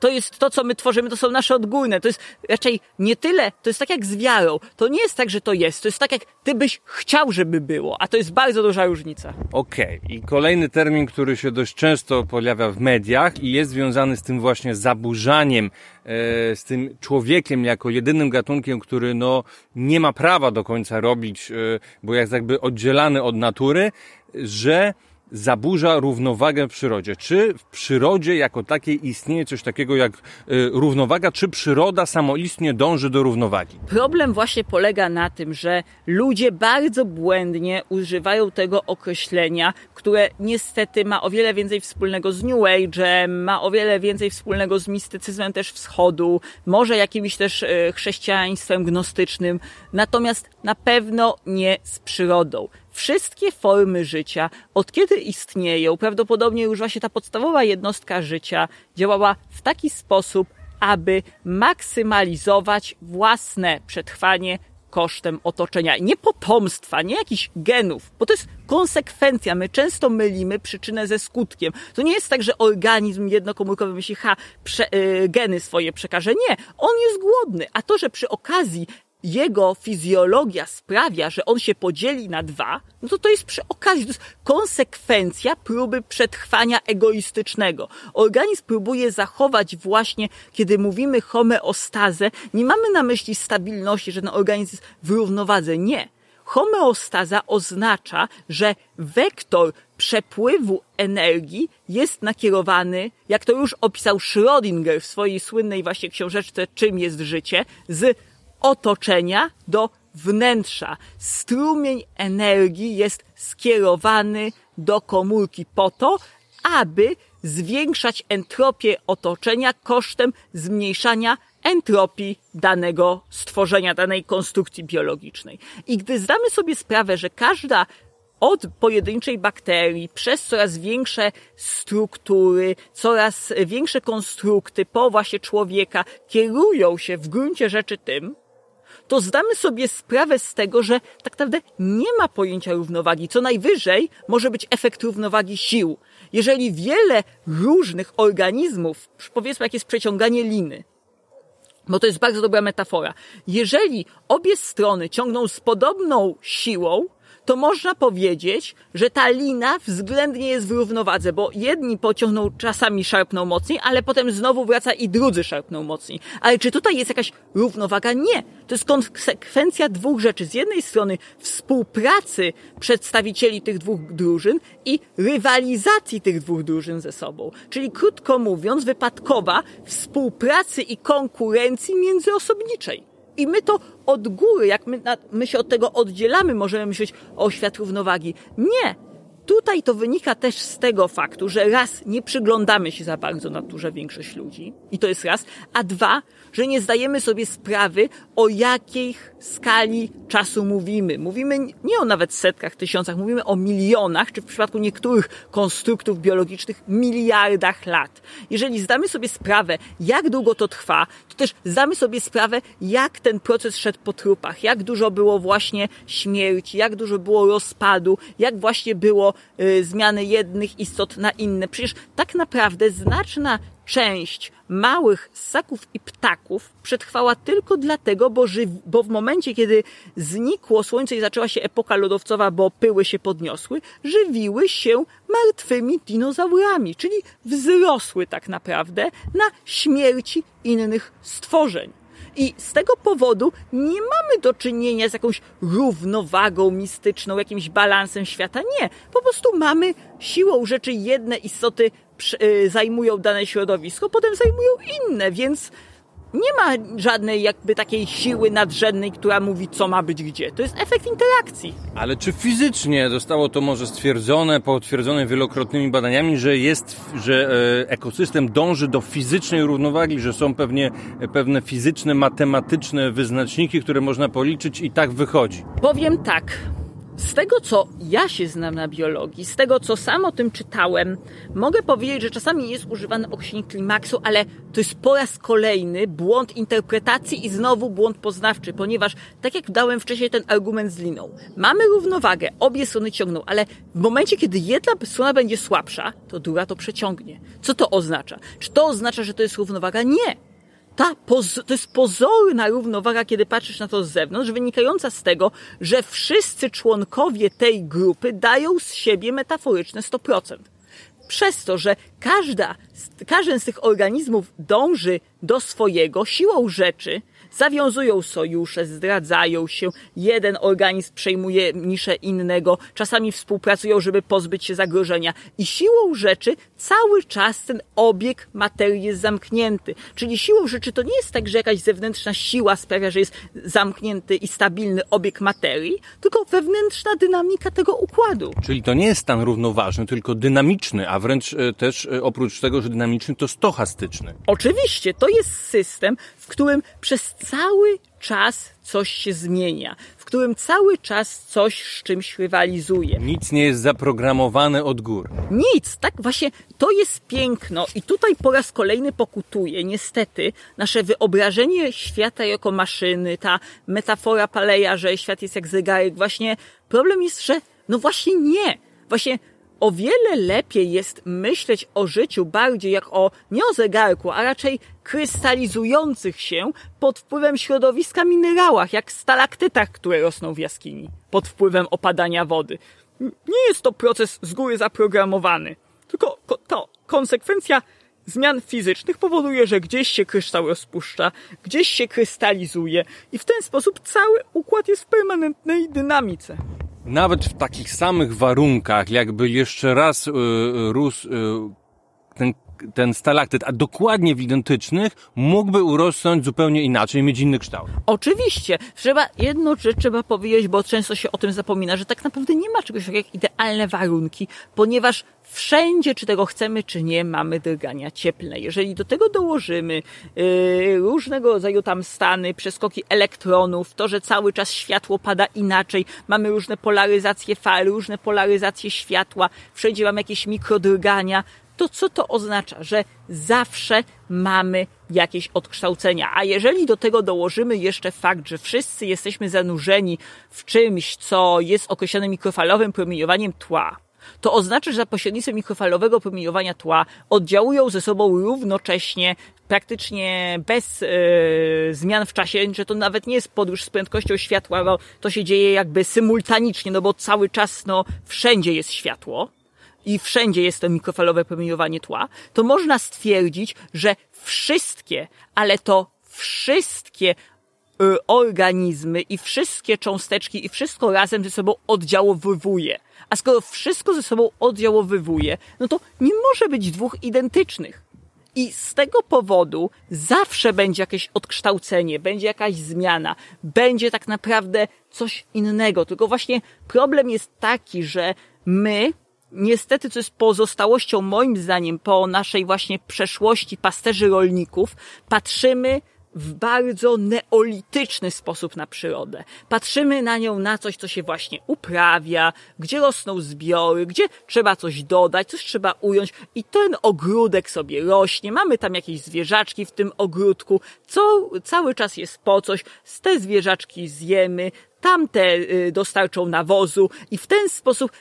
to jest to, co my tworzymy, to są nasze odgórne, to jest raczej nie tyle, to jest tak jak z wiarą, to nie jest tak, że to jest, to jest tak jak ty byś chciał, żeby było, a to jest bardzo duża różnica. Okej, okay. i kolejny termin, który się dość często pojawia w mediach i jest związany z tym właśnie zaburzaniem E, z tym człowiekiem jako jedynym gatunkiem, który no nie ma prawa do końca robić, e, bo jest jakby oddzielany od natury, że zaburza równowagę w przyrodzie. Czy w przyrodzie jako takiej istnieje coś takiego jak y, równowaga, czy przyroda samoistnie dąży do równowagi? Problem właśnie polega na tym, że ludzie bardzo błędnie używają tego określenia, które niestety ma o wiele więcej wspólnego z New Age, ma o wiele więcej wspólnego z mistycyzmem też wschodu, może jakimś też y, chrześcijaństwem gnostycznym, natomiast na pewno nie z przyrodą wszystkie formy życia, od kiedy istnieją, prawdopodobnie już właśnie ta podstawowa jednostka życia działała w taki sposób, aby maksymalizować własne przetrwanie kosztem otoczenia. Nie potomstwa, nie jakichś genów, bo to jest konsekwencja. My często mylimy przyczynę ze skutkiem. To nie jest tak, że organizm jednokomórkowy myśli, ha, prze, yy, geny swoje przekaże. Nie, on jest głodny. A to, że przy okazji jego fizjologia sprawia, że on się podzieli na dwa, no to to jest przy okazji, konsekwencja próby przetrwania egoistycznego. Organizm próbuje zachować właśnie, kiedy mówimy homeostazę, nie mamy na myśli stabilności, że ten organizm jest w równowadze. Nie. Homeostaza oznacza, że wektor przepływu energii jest nakierowany, jak to już opisał Schrödinger w swojej słynnej właśnie książeczce Czym jest życie, z otoczenia do wnętrza. Strumień energii jest skierowany do komórki po to, aby zwiększać entropię otoczenia kosztem zmniejszania entropii danego stworzenia, danej konstrukcji biologicznej. I gdy zdamy sobie sprawę, że każda od pojedynczej bakterii przez coraz większe struktury, coraz większe konstrukty po właśnie człowieka kierują się w gruncie rzeczy tym, to zdamy sobie sprawę z tego, że tak naprawdę nie ma pojęcia równowagi. Co najwyżej może być efekt równowagi sił. Jeżeli wiele różnych organizmów, powiedzmy jak jest przeciąganie liny, bo to jest bardzo dobra metafora. Jeżeli obie strony ciągną z podobną siłą, to można powiedzieć, że ta lina względnie jest w równowadze, bo jedni pociągną czasami szarpną mocniej, ale potem znowu wraca i drudzy szarpną mocniej. Ale czy tutaj jest jakaś równowaga? Nie. To jest konsekwencja dwóch rzeczy. Z jednej strony współpracy przedstawicieli tych dwóch drużyn i rywalizacji tych dwóch drużyn ze sobą. Czyli krótko mówiąc, wypadkowa współpracy i konkurencji międzyosobniczej. I my to od góry, jak my, my się od tego oddzielamy, możemy myśleć o świat równowagi. Nie. Tutaj to wynika też z tego faktu, że raz nie przyglądamy się za bardzo naturze większość ludzi i to jest raz, a dwa, że nie zdajemy sobie sprawy, o jakiej skali czasu mówimy. Mówimy nie o nawet setkach, tysiącach, mówimy o milionach, czy w przypadku niektórych konstruktów biologicznych miliardach lat. Jeżeli zdamy sobie sprawę, jak długo to trwa, to też zdamy sobie sprawę, jak ten proces szedł po trupach, jak dużo było właśnie śmierci, jak dużo było rozpadu, jak właśnie było zmiany jednych istot na inne. Przecież tak naprawdę znaczna część małych ssaków i ptaków przetrwała tylko dlatego, bo, ży, bo w momencie, kiedy znikło słońce i zaczęła się epoka lodowcowa, bo pyły się podniosły, żywiły się martwymi dinozaurami, czyli wzrosły tak naprawdę na śmierci innych stworzeń. I z tego powodu nie mamy do czynienia z jakąś równowagą mistyczną, jakimś balansem świata. Nie. Po prostu mamy siłą rzeczy jedne istoty y, zajmują dane środowisko, potem zajmują inne, więc nie ma żadnej jakby takiej siły nadrzędnej, która mówi, co ma być gdzie. To jest efekt interakcji. Ale czy fizycznie zostało to może stwierdzone, potwierdzone wielokrotnymi badaniami, że jest, że e, ekosystem dąży do fizycznej równowagi, że są pewnie, pewne fizyczne, matematyczne wyznaczniki, które można policzyć i tak wychodzi? Powiem tak. Z tego, co ja się znam na biologii, z tego, co sam o tym czytałem, mogę powiedzieć, że czasami jest używany określenie klimaksu, ale to jest po raz kolejny błąd interpretacji i znowu błąd poznawczy, ponieważ, tak jak dałem wcześniej ten argument z liną, mamy równowagę, obie strony ciągną, ale w momencie, kiedy jedna strona będzie słabsza, to druga to przeciągnie. Co to oznacza? Czy to oznacza, że to jest równowaga? Nie ta to jest pozorna równowaga, kiedy patrzysz na to z zewnątrz, wynikająca z tego, że wszyscy członkowie tej grupy dają z siebie metaforyczne 100%. Przez to, że każda, każdy z tych organizmów dąży do swojego siłą rzeczy, zawiązują sojusze, zdradzają się, jeden organizm przejmuje niszę innego, czasami współpracują, żeby pozbyć się zagrożenia i siłą rzeczy cały czas ten obieg materii jest zamknięty. Czyli siłą rzeczy to nie jest tak, że jakaś zewnętrzna siła sprawia, że jest zamknięty i stabilny obieg materii, tylko wewnętrzna dynamika tego układu. Czyli to nie jest stan równoważny, tylko dynamiczny, a wręcz e, też e, oprócz tego, że dynamiczny, to stochastyczny. Oczywiście, to jest system, w którym przez cały czas coś się zmienia, w którym cały czas coś z czymś rywalizuje. Nic nie jest zaprogramowane od góry. Nic, tak właśnie to jest piękno i tutaj po raz kolejny pokutuje niestety nasze wyobrażenie świata jako maszyny, ta metafora Paleja, że świat jest jak zegarek. Właśnie problem jest, że no właśnie nie. Właśnie o wiele lepiej jest myśleć o życiu bardziej jak o, nie o zegarku, a raczej krystalizujących się pod wpływem środowiska minerałach, jak stalaktytach, które rosną w jaskini, pod wpływem opadania wody. Nie jest to proces z góry zaprogramowany, tylko to konsekwencja zmian fizycznych powoduje, że gdzieś się kryształ rozpuszcza, gdzieś się krystalizuje i w ten sposób cały układ jest w permanentnej dynamice nawet w takich samych warunkach, jakby jeszcze raz y, y rósł y, ten, ten stalaktyt, a dokładnie w identycznych, mógłby urosnąć zupełnie inaczej, mieć inny kształt. Oczywiście. Trzeba, jedną rzecz trzeba powiedzieć, bo często się o tym zapomina, że tak naprawdę nie ma czegoś takiego jak idealne warunki, ponieważ wszędzie, czy tego chcemy, czy nie, mamy drgania cieplne. Jeżeli do tego dołożymy yy, różnego rodzaju tam stany, przeskoki elektronów, to, że cały czas światło pada inaczej, mamy różne polaryzacje fal, różne polaryzacje światła, wszędzie mamy jakieś mikrodrgania, to co to oznacza? Że zawsze mamy jakieś odkształcenia. A jeżeli do tego dołożymy jeszcze fakt, że wszyscy jesteśmy zanurzeni w czymś, co jest określone mikrofalowym promieniowaniem tła, to oznacza, że za pośrednictwem mikrofalowego promieniowania tła oddziałują ze sobą równocześnie, praktycznie bez e, zmian w czasie, że to nawet nie jest podróż z prędkością światła, bo to się dzieje jakby symultanicznie, no bo cały czas no, wszędzie jest światło i wszędzie jest to mikrofalowe promieniowanie tła, to można stwierdzić, że wszystkie, ale to wszystkie y, organizmy i wszystkie cząsteczki i wszystko razem ze sobą oddziałowywuje. A skoro wszystko ze sobą oddziałowywuje, no to nie może być dwóch identycznych. I z tego powodu zawsze będzie jakieś odkształcenie, będzie jakaś zmiana, będzie tak naprawdę coś innego. Tylko właśnie problem jest taki, że my niestety, co jest pozostałością moim zdaniem po naszej właśnie przeszłości pasterzy rolników, patrzymy w bardzo neolityczny sposób na przyrodę. Patrzymy na nią na coś, co się właśnie uprawia, gdzie rosną zbiory, gdzie trzeba coś dodać, coś trzeba ująć i ten ogródek sobie rośnie. Mamy tam jakieś zwierzaczki w tym ogródku, co cały czas jest po coś. Z te zwierzaczki zjemy, tamte y, dostarczą nawozu i w ten sposób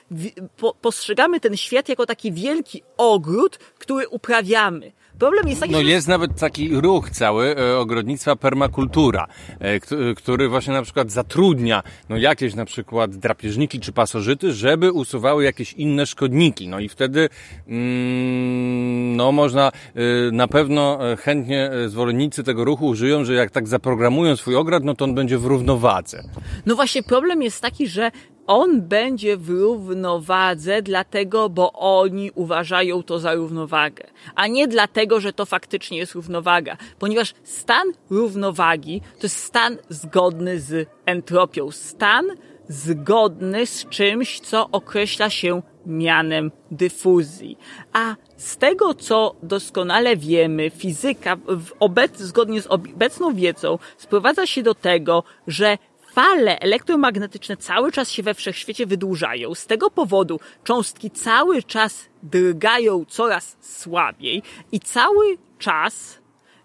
postrzegamy ten świat jako taki wielki ogród, który uprawiamy. Problem jest taki, No że... jest nawet taki ruch cały e, ogrodnictwa permakultura, e, który właśnie na przykład zatrudnia no jakieś na przykład drapieżniki czy pasożyty, żeby usuwały jakieś inne szkodniki. No i wtedy mm, no można e, na pewno chętnie zwolennicy tego ruchu użyją, że jak tak zaprogramują swój ogród, no to on będzie w równowadze. No właśnie problem jest taki, że on będzie w równowadze, dlatego, bo oni uważają to za równowagę, a nie dlatego, że to faktycznie jest równowaga, ponieważ stan równowagi to jest stan zgodny z entropią, stan zgodny z czymś, co określa się mianem dyfuzji. A z tego, co doskonale wiemy, fizyka obec, zgodnie z obecną wiedzą sprowadza się do tego, że fale elektromagnetyczne cały czas się we wszechświecie wydłużają. Z tego powodu cząstki cały czas drgają coraz słabiej i cały czas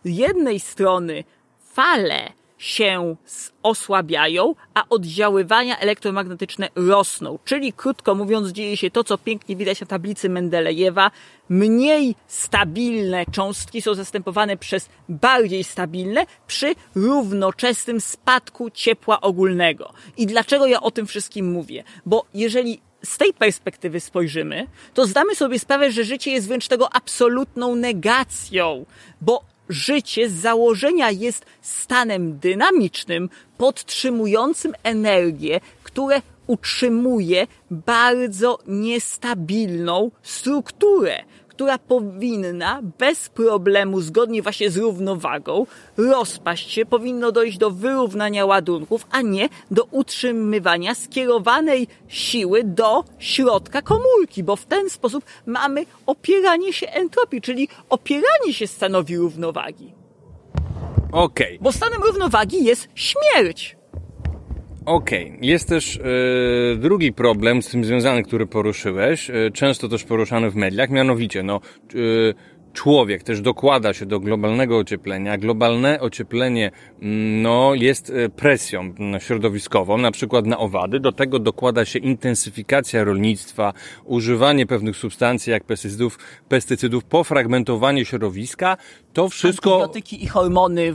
z jednej strony fale się osłabiają, a oddziaływania elektromagnetyczne rosną. Czyli krótko mówiąc, dzieje się to, co pięknie widać na tablicy Mendelejewa. Mniej stabilne cząstki są zastępowane przez bardziej stabilne przy równoczesnym spadku ciepła ogólnego. I dlaczego ja o tym wszystkim mówię? Bo jeżeli z tej perspektywy spojrzymy, to zdamy sobie sprawę, że życie jest wręcz tego absolutną negacją, bo życie z założenia jest stanem dynamicznym, podtrzymującym energię, które utrzymuje bardzo niestabilną strukturę która powinna bez problemu, zgodnie właśnie z równowagą, rozpaść się, powinno dojść do wyrównania ładunków, a nie do utrzymywania skierowanej siły do środka komórki, bo w ten sposób mamy opieranie się entropii, czyli opieranie się stanowi równowagi. Okej. Okay. Bo stanem równowagi jest śmierć. Okej, okay. jest też e, drugi problem z tym związany, który poruszyłeś, e, często też poruszany w mediach, mianowicie no, e, człowiek też dokłada się do globalnego ocieplenia. Globalne ocieplenie no, jest e, presją środowiskową, na przykład na owady. Do tego dokłada się intensyfikacja rolnictwa, używanie pewnych substancji jak pestycydów, pestycydów pofragmentowanie środowiska. To wszystko... Antybiotyki i hormony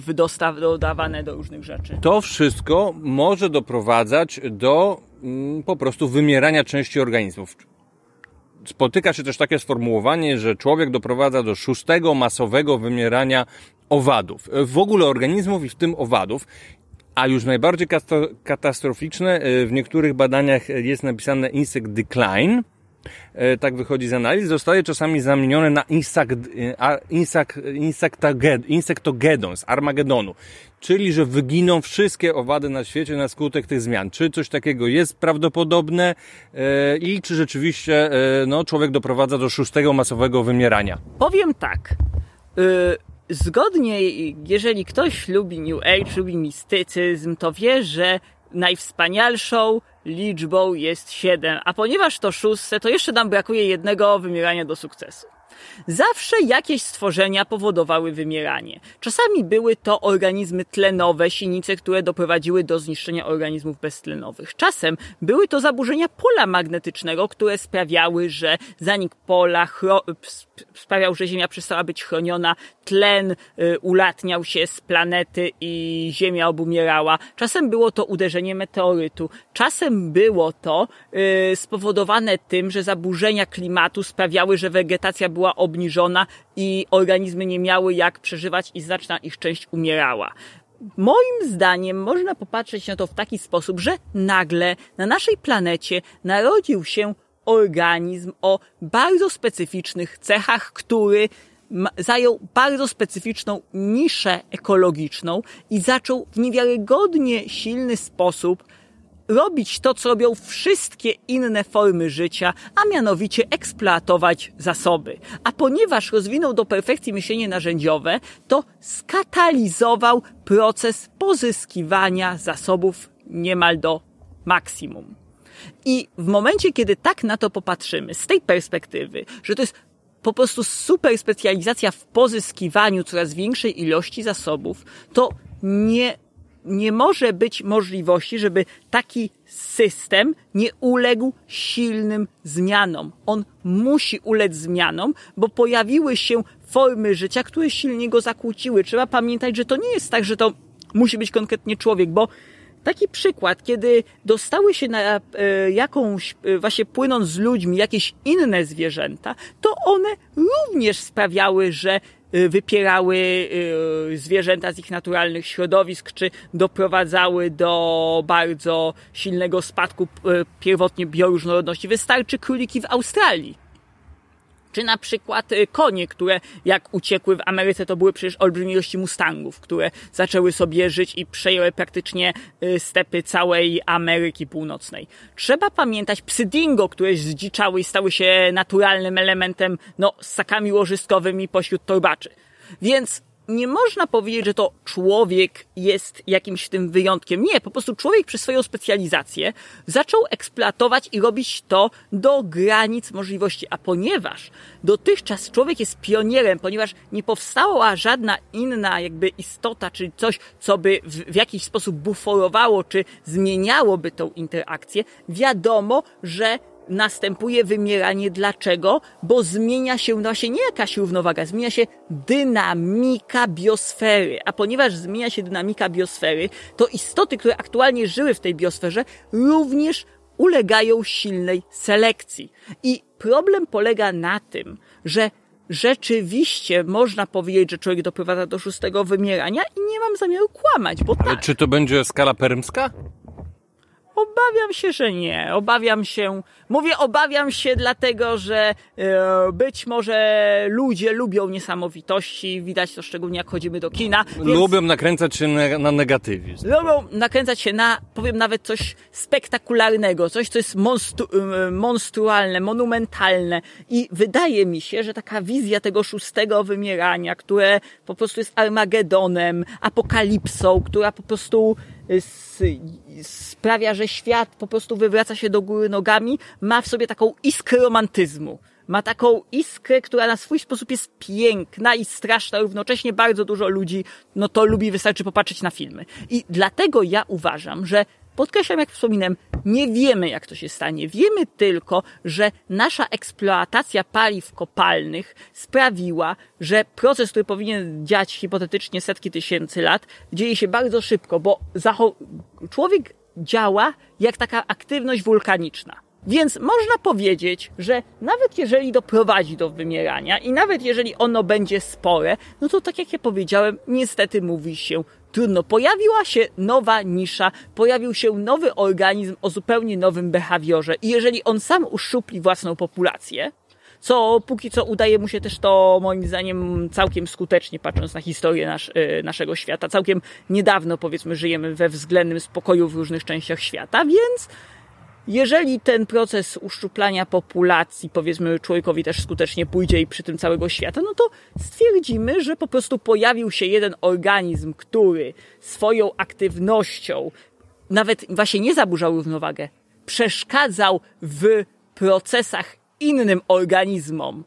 dodawane do różnych rzeczy. To wszystko może doprowadzać do mm, po prostu wymierania części organizmów spotyka się też takie sformułowanie, że człowiek doprowadza do szóstego masowego wymierania owadów. W ogóle organizmów i w tym owadów. A już najbardziej katastroficzne e, w niektórych badaniach jest napisane insect decline, e, tak wychodzi z analiz, zostaje czasami zamienione na insect, insect, insectogedon, z Armagedonu. Czyli, że wyginą wszystkie owady na świecie na skutek tych zmian. Czy coś takiego jest prawdopodobne e, i czy rzeczywiście e, no, człowiek doprowadza do szóstego masowego wymierania? Powiem tak. Y, zgodnie, jeżeli ktoś lubi New Age, lubi mistycyzm, to wie, że najwspanialszą liczbą jest siedem, a ponieważ to szóste, to jeszcze nam brakuje jednego wymierania do sukcesu. Zawsze jakieś stworzenia powodowały wymieranie. Czasami były to organizmy tlenowe, sinice, które doprowadziły do zniszczenia organizmów beztlenowych. Czasem były to zaburzenia pola magnetycznego, które sprawiały, że zanik pola sprawiał, że Ziemia przestała być chroniona, tlen y, ulatniał się z planety i Ziemia obumierała. Czasem było to uderzenie meteorytu, czasem było to y, spowodowane tym, że zaburzenia klimatu sprawiały, że wegetacja była obniżona i organizmy nie miały jak przeżywać i znaczna ich część umierała. Moim zdaniem można popatrzeć na to w taki sposób, że nagle na naszej planecie narodził się organizm o bardzo specyficznych cechach, który zajął bardzo specyficzną niszę ekologiczną i zaczął w niewiarygodnie silny sposób robić to, co robią wszystkie inne formy życia, a mianowicie eksploatować zasoby. A ponieważ rozwinął do perfekcji myślenie narzędziowe, to skatalizował proces pozyskiwania zasobów niemal do maksimum. I w momencie, kiedy tak na to popatrzymy, z tej perspektywy, że to jest po prostu super specjalizacja w pozyskiwaniu coraz większej ilości zasobów, to nie, nie może być możliwości, żeby taki system nie uległ silnym zmianom. On musi ulec zmianom, bo pojawiły się formy życia, które silnie go zakłóciły. Trzeba pamiętać, że to nie jest tak, że to musi być konkretnie człowiek, bo taki przykład, kiedy dostały się na e, jakąś, e, właśnie płynąc z ludźmi, jakieś inne zwierzęta, to one również sprawiały, że e, wypierały zwierzęta z ich naturalnych środowisk, czy doprowadzały do bardzo silnego spadku pierwotnie bioróżnorodności. Wystarczy króliki w Australii czy na przykład y, konie, które jak uciekły w Ameryce, to były przecież olbrzymie ilości mustangów, które zaczęły sobie żyć i przejęły praktycznie y, stepy całej Ameryki Północnej. Trzeba pamiętać psy dingo, które zdziczały i stały się naturalnym elementem, no, z sakami łożyskowymi pośród torbaczy. Więc nie można powiedzieć, że to człowiek jest jakimś tym wyjątkiem. Nie, po prostu człowiek przez swoją specjalizację zaczął eksploatować i robić to do granic możliwości. A ponieważ dotychczas człowiek jest pionierem, ponieważ nie powstała żadna inna jakby istota, czy coś, co by w, w jakiś sposób buforowało, czy zmieniałoby tą interakcję, wiadomo, że następuje wymieranie. Dlaczego? Bo zmienia się właśnie nie jakaś równowaga, zmienia się dynamika biosfery. A ponieważ zmienia się dynamika biosfery, to istoty, które aktualnie żyły w tej biosferze, również ulegają silnej selekcji. I problem polega na tym, że rzeczywiście można powiedzieć, że człowiek doprowadza do szóstego wymierania i nie mam zamiaru kłamać, bo Ale tak. czy to będzie skala permska? Obawiam się, że nie. Obawiam się, mówię obawiam się dlatego, że e, być może ludzie lubią niesamowitości, widać to szczególnie jak chodzimy do kina. Więc Lubią nakręcać się na, na negatywizm. lubią nakręcać się na, powiem nawet coś spektakularnego, coś, co jest monstru, e, monstrualne, monumentalne i wydaje mi się, że taka wizja tego szóstego wymierania, które po prostu jest Armagedonem, apokalipsą, która po prostu sprawia, że świat po prostu wywraca się do góry nogami, ma w sobie taką iskrę romantyzmu. Ma taką iskrę, która na swój sposób jest piękna i straszna. Równocześnie bardzo dużo ludzi, no to lubi, wystarczy popatrzeć na filmy. I dlatego ja uważam, że Podkreślam, jak wspominałem, nie wiemy, jak to się stanie. Wiemy tylko, że nasza eksploatacja paliw kopalnych sprawiła, że proces, który powinien dziać hipotetycznie setki tysięcy lat, dzieje się bardzo szybko, bo człowiek działa jak taka aktywność wulkaniczna. Więc można powiedzieć, że nawet jeżeli doprowadzi do wymierania i nawet jeżeli ono będzie spore, no to tak jak ja powiedziałem, niestety mówi się trudno. Pojawiła się nowa nisza, pojawił się nowy organizm o zupełnie nowym behawiorze i jeżeli on sam uszczupli własną populację, co póki co udaje mu się też to moim zdaniem całkiem skutecznie, patrząc na historię nasz, y, naszego świata. Całkiem niedawno powiedzmy żyjemy we względnym spokoju w różnych częściach świata, więc jeżeli ten proces uszczuplania populacji, powiedzmy, człowiekowi też skutecznie pójdzie i przy tym całego świata, no to stwierdzimy, że po prostu pojawił się jeden organizm, który swoją aktywnością nawet właśnie nie zaburzał równowagę, przeszkadzał w procesach innym organizmom,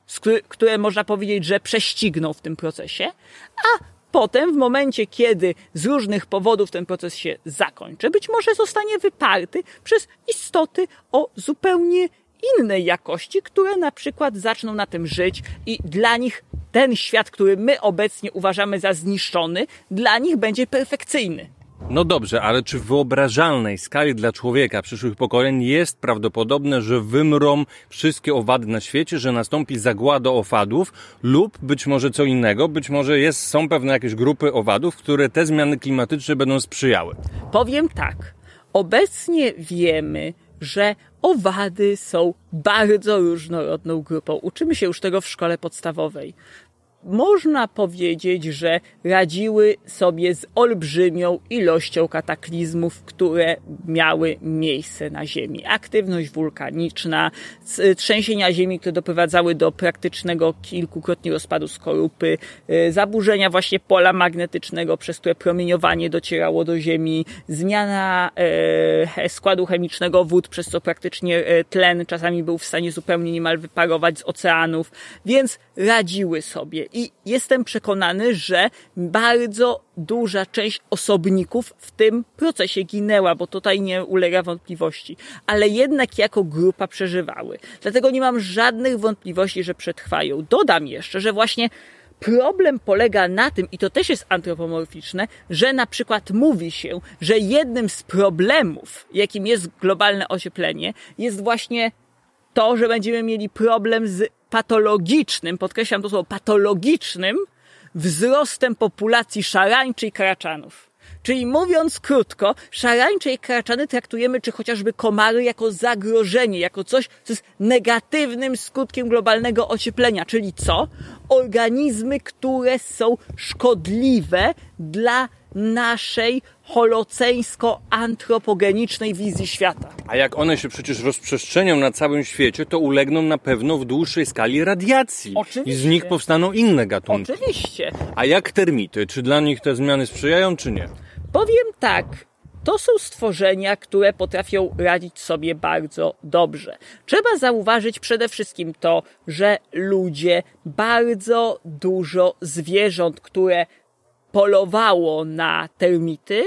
które można powiedzieć, że prześcigną w tym procesie, a potem w momencie, kiedy z różnych powodów ten proces się zakończy, być może zostanie wyparty przez istoty o zupełnie innej jakości, które na przykład zaczną na tym żyć i dla nich ten świat, który my obecnie uważamy za zniszczony, dla nich będzie perfekcyjny. No dobrze, ale czy w wyobrażalnej skali dla człowieka przyszłych pokoleń jest prawdopodobne, że wymrą wszystkie owady na świecie, że nastąpi zagłada owadów lub być może co innego, być może jest, są pewne jakieś grupy owadów, które te zmiany klimatyczne będą sprzyjały? Powiem tak. Obecnie wiemy, że owady są bardzo różnorodną grupą. Uczymy się już tego w szkole podstawowej. Można powiedzieć, że radziły sobie z olbrzymią ilością kataklizmów, które miały miejsce na Ziemi. Aktywność wulkaniczna, trzęsienia Ziemi, które doprowadzały do praktycznego kilkukrotnie rozpadu skorupy, y, zaburzenia właśnie pola magnetycznego, przez które promieniowanie docierało do Ziemi, zmiana e, składu chemicznego wód, przez co praktycznie e, tlen czasami był w stanie zupełnie niemal wyparować z oceanów, więc radziły sobie i jestem przekonany, że bardzo duża część osobników w tym procesie ginęła, bo tutaj nie ulega wątpliwości, ale jednak jako grupa przeżywały. Dlatego nie mam żadnych wątpliwości, że przetrwają. Dodam jeszcze, że właśnie Problem polega na tym, i to też jest antropomorficzne, że na przykład mówi się, że jednym z problemów, jakim jest globalne ocieplenie, jest właśnie to, że będziemy mieli problem z patologicznym, podkreślam to słowo, patologicznym wzrostem populacji szarańczy i karaczanów. Czyli mówiąc krótko, szarańcze i karaczany traktujemy, czy chociażby komary, jako zagrożenie, jako coś, co jest negatywnym skutkiem globalnego ocieplenia. Czyli co? Organizmy, które są szkodliwe dla naszej holoceńsko-antropogenicznej wizji świata. A jak one się przecież rozprzestrzenią na całym świecie, to ulegną na pewno w dłuższej skali radiacji. Oczywiście. I z nich powstaną inne gatunki. Oczywiście. A jak termity? Czy dla nich te zmiany sprzyjają, czy nie? Powiem tak. To są stworzenia, które potrafią radzić sobie bardzo dobrze. Trzeba zauważyć przede wszystkim to, że ludzie bardzo dużo zwierząt, które polowało na termity,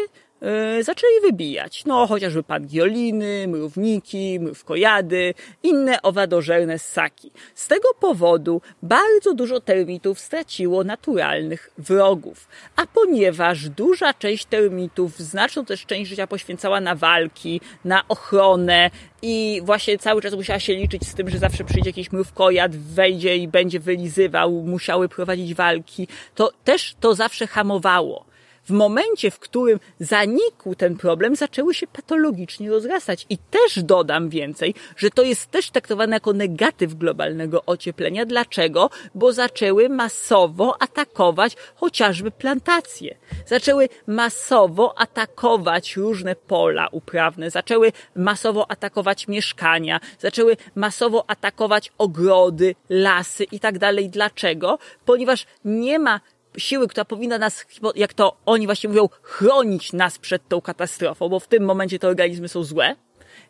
zaczęli wybijać. No, chociażby pangioliny, mrówniki, mrówkojady, inne owadożerne ssaki. Z tego powodu bardzo dużo termitów straciło naturalnych wrogów. A ponieważ duża część termitów znaczną też część życia poświęcała na walki, na ochronę i właśnie cały czas musiała się liczyć z tym, że zawsze przyjdzie jakiś mrówkojad, wejdzie i będzie wylizywał, musiały prowadzić walki, to też to zawsze hamowało w momencie, w którym zanikł ten problem, zaczęły się patologicznie rozrastać. I też dodam więcej, że to jest też traktowane jako negatyw globalnego ocieplenia. Dlaczego? Bo zaczęły masowo atakować chociażby plantacje. Zaczęły masowo atakować różne pola uprawne, zaczęły masowo atakować mieszkania, zaczęły masowo atakować ogrody, lasy i tak dalej. Dlaczego? Ponieważ nie ma siły, która powinna nas, jak to oni właśnie mówią, chronić nas przed tą katastrofą, bo w tym momencie te organizmy są złe.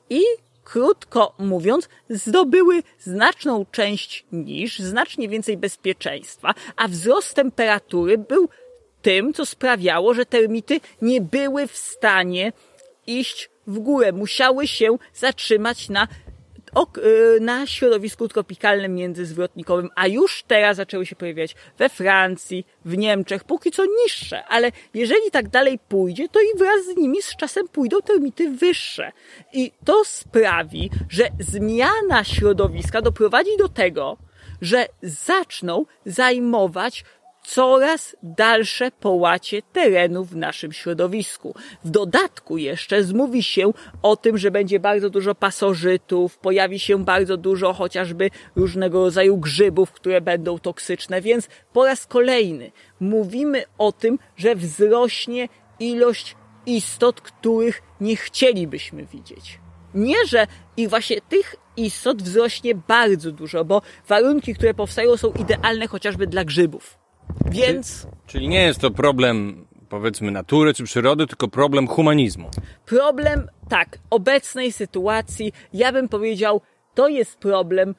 I krótko mówiąc, zdobyły znaczną część niż, znacznie więcej bezpieczeństwa, a wzrost temperatury był tym, co sprawiało, że termity nie były w stanie iść w górę. Musiały się zatrzymać na na środowisku tropikalnym międzyzwrotnikowym, a już teraz zaczęły się pojawiać we Francji, w Niemczech, póki co niższe, ale jeżeli tak dalej pójdzie, to i wraz z nimi z czasem pójdą termity wyższe. I to sprawi, że zmiana środowiska doprowadzi do tego, że zaczną zajmować coraz dalsze połacie terenu w naszym środowisku. W dodatku jeszcze zmówi się o tym, że będzie bardzo dużo pasożytów, pojawi się bardzo dużo chociażby różnego rodzaju grzybów, które będą toksyczne, więc po raz kolejny mówimy o tym, że wzrośnie ilość istot, których nie chcielibyśmy widzieć. Nie, że i właśnie tych istot wzrośnie bardzo dużo, bo warunki, które powstają są idealne chociażby dla grzybów. Więc. Czyli, nie jest to problem powiedzmy natury czy przyrody, tylko problem humanizmu. Problem, tak, obecnej sytuacji, ja bym powiedział, to jest problem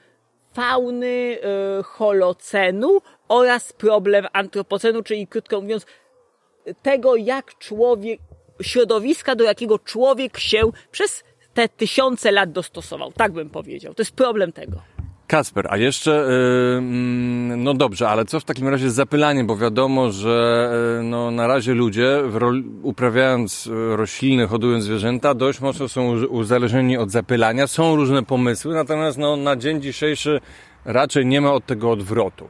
fauny y, holocenu oraz problem antropocenu, czyli krótko mówiąc, tego jak człowiek, środowiska, do jakiego człowiek się przez te tysiące lat dostosował. Tak bym powiedział. To jest problem tego. Kasper, a jeszcze, yy, no dobrze, ale co w takim razie z zapylaniem, bo wiadomo, że yy, no, na razie ludzie uprawiając y, rośliny, hodując zwierzęta, dość mocno są uzależnieni od zapylania. Są różne pomysły, natomiast no, na dzień dzisiejszy raczej nie ma od tego odwrotu.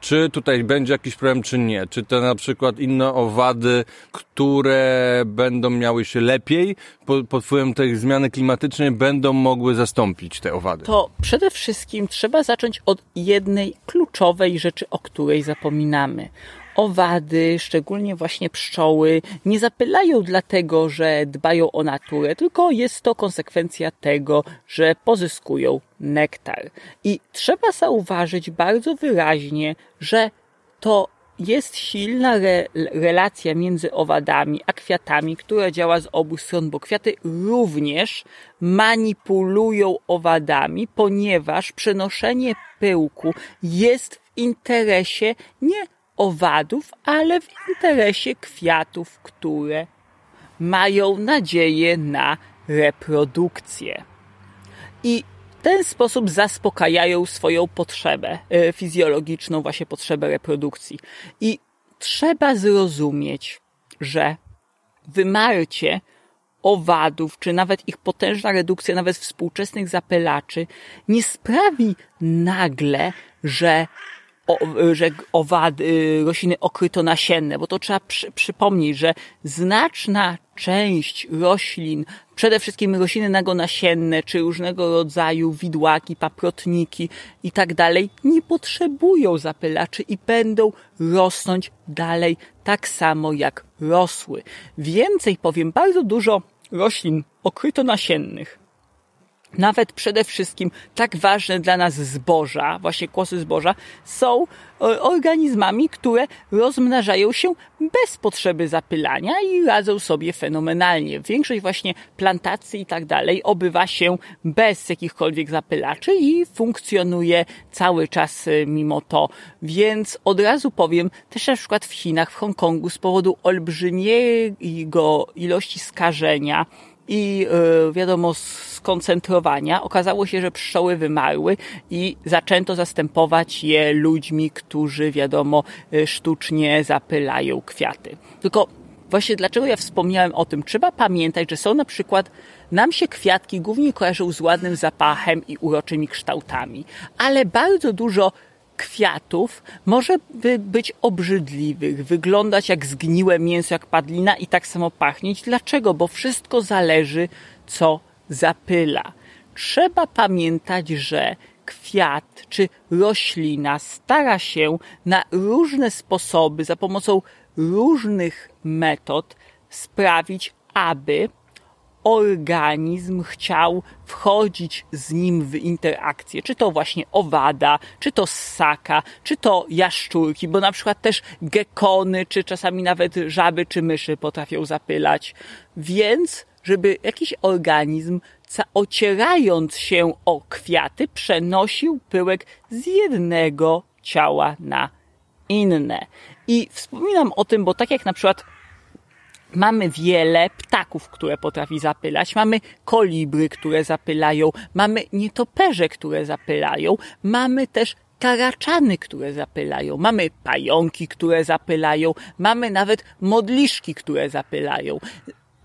Czy tutaj będzie jakiś problem, czy nie. Czy te na przykład inne owady, które będą miały się lepiej pod, pod wpływem tej zmiany klimatycznej, będą mogły zastąpić te owady? To przede wszystkim trzeba zacząć od jednej kluczowej rzeczy, o której zapominamy owady, szczególnie właśnie pszczoły, nie zapylają dlatego, że dbają o naturę, tylko jest to konsekwencja tego, że pozyskują nektar. I trzeba zauważyć bardzo wyraźnie, że to jest silna re relacja między owadami a kwiatami, która działa z obu stron, bo kwiaty również manipulują owadami, ponieważ przenoszenie pyłku jest w interesie nie owadów, ale w interesie kwiatów, które mają nadzieję na reprodukcję. I w ten sposób zaspokajają swoją potrzebę e, fizjologiczną, właśnie potrzebę reprodukcji. I trzeba zrozumieć, że wymarcie owadów, czy nawet ich potężna redukcja, nawet współczesnych zapylaczy, nie sprawi nagle, że o, że owady, rośliny okrytonasienne, bo to trzeba przy, przypomnieć, że znaczna część roślin, przede wszystkim rośliny nagonasienne, czy różnego rodzaju widłaki, paprotniki i tak dalej, nie potrzebują zapylaczy i będą rosnąć dalej tak samo jak rosły. Więcej powiem, bardzo dużo roślin okrytonasiennych nawet przede wszystkim tak ważne dla nas zboża, właśnie kłosy zboża, są e, organizmami, które rozmnażają się bez potrzeby zapylania i radzą sobie fenomenalnie. Większość właśnie plantacji i tak dalej obywa się bez jakichkolwiek zapylaczy i funkcjonuje cały czas e, mimo to. Więc od razu powiem, też na przykład w Chinach, w Hongkongu z powodu olbrzymiego ilości skażenia, i e, wiadomo skoncentrowania okazało się, że pszczoły wymarły i zaczęto zastępować je ludźmi, którzy wiadomo e, sztucznie zapylają kwiaty. Tylko właśnie dlaczego ja wspomniałem o tym? Trzeba pamiętać, że są na przykład nam się kwiatki głównie kojarzą z ładnym zapachem i uroczymi kształtami, ale bardzo dużo kwiatów może by być obrzydliwych, wyglądać jak zgniłe mięso, jak padlina i tak samo pachnieć. Dlaczego? Bo wszystko zależy, co zapyla. Trzeba pamiętać, że kwiat czy roślina stara się na różne sposoby, za pomocą różnych metod sprawić, aby organizm chciał wchodzić z nim w interakcję. Czy to właśnie owada, czy to ssaka, czy to jaszczurki, bo na przykład też gekony, czy czasami nawet żaby, czy myszy potrafią zapylać. Więc, żeby jakiś organizm ocierając się o kwiaty, przenosił pyłek z jednego ciała na inne. I wspominam o tym, bo tak jak na przykład Mamy wiele ptaków, które potrafi zapylać, mamy kolibry, które zapylają, mamy nietoperze, które zapylają, mamy też karaczany, które zapylają, mamy pająki, które zapylają, mamy nawet modliszki, które zapylają.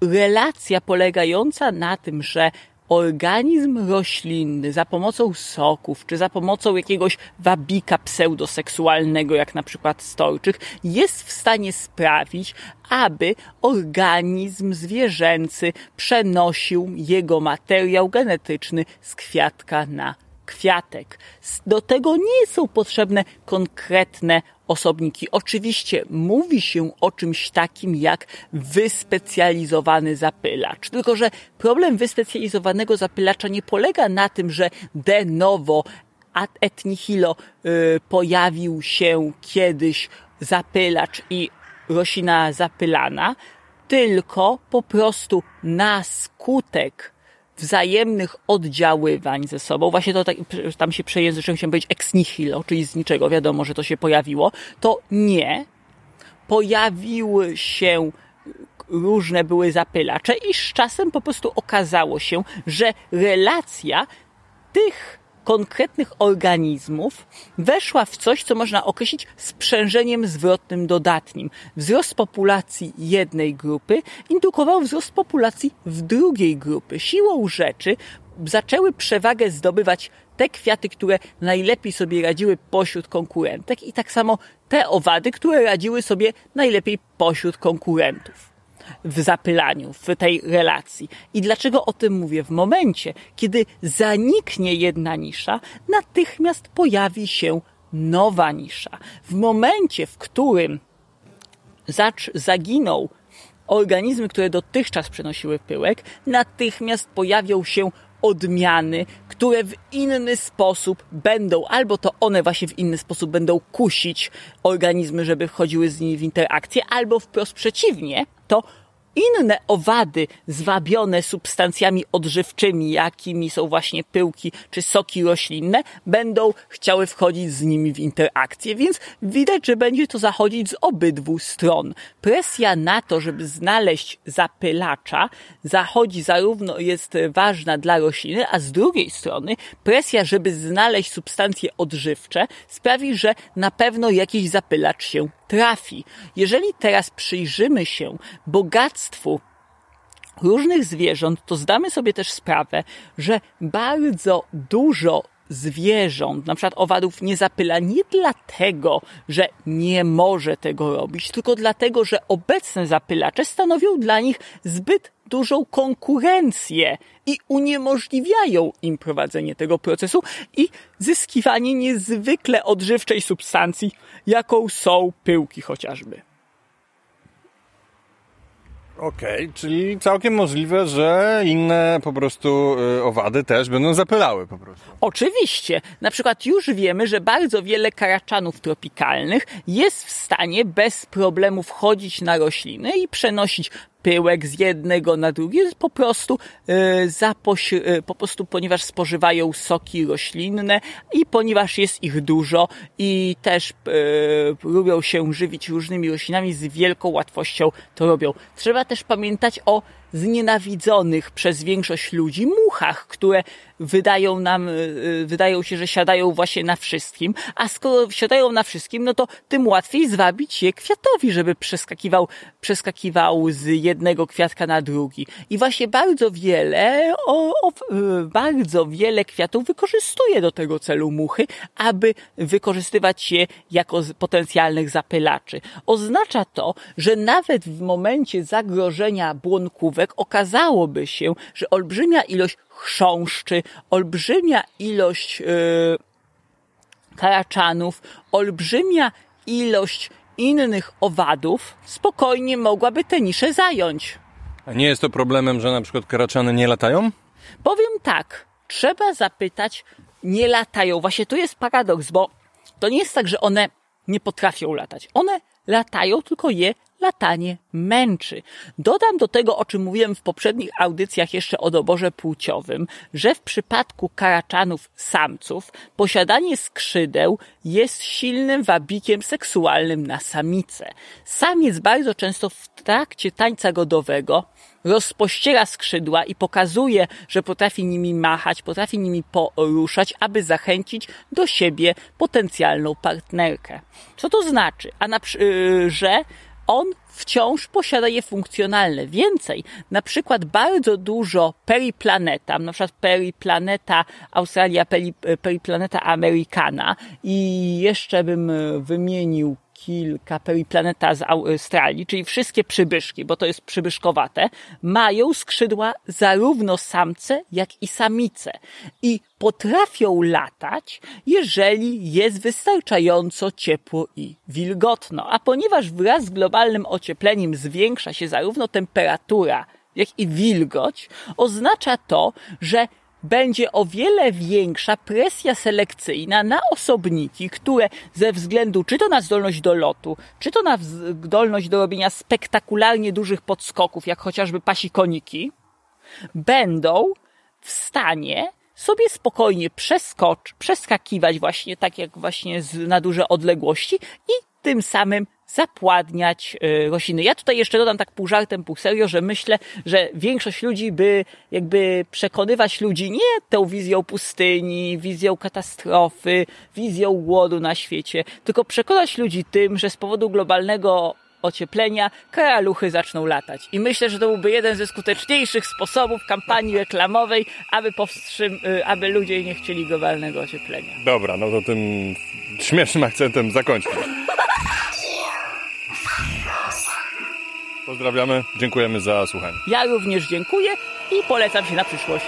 Relacja polegająca na tym, że organizm roślinny za pomocą soków, czy za pomocą jakiegoś wabika pseudoseksualnego, jak na przykład storczych, jest w stanie sprawić, aby organizm zwierzęcy przenosił jego materiał genetyczny z kwiatka na kwiatek. Do tego nie są potrzebne konkretne osobniki. Oczywiście mówi się o czymś takim jak wyspecjalizowany zapylacz. Tylko, że problem wyspecjalizowanego zapylacza nie polega na tym, że de novo ad nihilo y, pojawił się kiedyś zapylacz i roślina zapylana, tylko po prostu na skutek wzajemnych oddziaływań ze sobą, właśnie to tak, tam się przejęzyczyłem, chciałem powiedzieć ex nihilo, czyli z niczego, wiadomo, że to się pojawiło, to nie. Pojawiły się różne były zapylacze i z czasem po prostu okazało się, że relacja tych konkretnych organizmów weszła w coś, co można określić sprzężeniem zwrotnym dodatnim. Wzrost populacji jednej grupy indukował wzrost populacji w drugiej grupy. Siłą rzeczy zaczęły przewagę zdobywać te kwiaty, które najlepiej sobie radziły pośród konkurentek i tak samo te owady, które radziły sobie najlepiej pośród konkurentów w zapylaniu, w tej relacji. I dlaczego o tym mówię? W momencie, kiedy zaniknie jedna nisza, natychmiast pojawi się nowa nisza. W momencie, w którym zaginął organizmy, które dotychczas przenosiły pyłek, natychmiast pojawią się odmiany, które w inny sposób będą, albo to one właśnie w inny sposób będą kusić organizmy, żeby wchodziły z nimi w interakcję, albo wprost przeciwnie, to inne owady zwabione substancjami odżywczymi, jakimi są właśnie pyłki czy soki roślinne, będą chciały wchodzić z nimi w interakcję, więc widać, że będzie to zachodzić z obydwu stron. Presja na to, żeby znaleźć zapylacza, zachodzi zarówno jest ważna dla rośliny, a z drugiej strony presja, żeby znaleźć substancje odżywcze, sprawi, że na pewno jakiś zapylacz się trafi. Jeżeli teraz przyjrzymy się bogactwu różnych zwierząt, to zdamy sobie też sprawę, że bardzo dużo zwierząt, na przykład owadów, nie zapyla nie dlatego, że nie może tego robić, tylko dlatego, że obecne zapylacze stanowią dla nich zbyt dużą konkurencję i uniemożliwiają im prowadzenie tego procesu i zyskiwanie niezwykle odżywczej substancji, jaką są pyłki chociażby. Okej, okay, czyli całkiem możliwe, że inne po prostu y, owady też będą zapylały po prostu. Oczywiście. Na przykład już wiemy, że bardzo wiele karaczanów tropikalnych jest w stanie bez problemu wchodzić na rośliny i przenosić pyłek z jednego na drugie, po prostu, e, e, po prostu ponieważ spożywają soki roślinne i ponieważ jest ich dużo i też e, lubią się żywić różnymi roślinami, z wielką łatwością to robią. Trzeba też pamiętać o znienawidzonych przez większość ludzi muchach, które wydają nam, y, y, wydają się, że siadają właśnie na wszystkim, a skoro siadają na wszystkim, no to tym łatwiej zwabić je kwiatowi, żeby przeskakiwał, przeskakiwał z jednego kwiatka na drugi. I właśnie bardzo wiele, o, o, bardzo wiele kwiatów wykorzystuje do tego celu muchy, aby wykorzystywać je jako potencjalnych zapylaczy. Oznacza to, że nawet w momencie zagrożenia błonkówek okazałoby się, że olbrzymia ilość chrząszczy, olbrzymia ilość yy, karaczanów, olbrzymia ilość innych owadów spokojnie mogłaby te nisze zająć. A nie jest to problemem, że na przykład karaczany nie latają? Powiem tak, trzeba zapytać, nie latają. Właśnie tu jest paradoks, bo to nie jest tak, że one nie potrafią latać. One latają, tylko je latanie męczy. Dodam do tego, o czym mówiłem w poprzednich audycjach jeszcze o doborze płciowym, że w przypadku karaczanów samców posiadanie skrzydeł jest silnym wabikiem seksualnym na samicę. Samiec bardzo często w trakcie tańca godowego rozpościera skrzydła i pokazuje, że potrafi nimi machać, potrafi nimi poruszać, aby zachęcić do siebie potencjalną partnerkę. Co to znaczy? A na, y, że on wciąż posiada je funkcjonalne. Więcej, na przykład bardzo dużo periplaneta, na przykład periplaneta Australia, periplaneta Americana i jeszcze bym wymienił kilka periplaneta z Australii, czyli wszystkie przybyszki, bo to jest przybyszkowate, mają skrzydła zarówno samce, jak i samice. I potrafią latać, jeżeli jest wystarczająco ciepło i wilgotno. A ponieważ wraz z globalnym ociepleniem zwiększa się zarówno temperatura, jak i wilgoć, oznacza to, że będzie o wiele większa presja selekcyjna na osobniki, które ze względu czy to na zdolność do lotu, czy to na zdolność do robienia spektakularnie dużych podskoków, jak chociażby pasi-koniki, będą w stanie sobie spokojnie przeskocz, przeskakiwać właśnie tak jak właśnie z, na duże odległości i tym samym zapładniać y, rośliny. Ja tutaj jeszcze dodam tak pół żartem, pół serio, że myślę, że większość ludzi by jakby przekonywać ludzi nie tą wizją pustyni, wizją katastrofy, wizją głodu na świecie, tylko przekonać ludzi tym, że z powodu globalnego ocieplenia karaluchy zaczną latać. I myślę, że to byłby jeden ze skuteczniejszych sposobów kampanii reklamowej, aby powstrzym, y, aby ludzie nie chcieli globalnego ocieplenia. Dobra, no to tym śmiesznym akcentem zakończmy. Pozdrawiamy, dziękujemy za słuchanie. Ja również dziękuję i polecam się na przyszłość.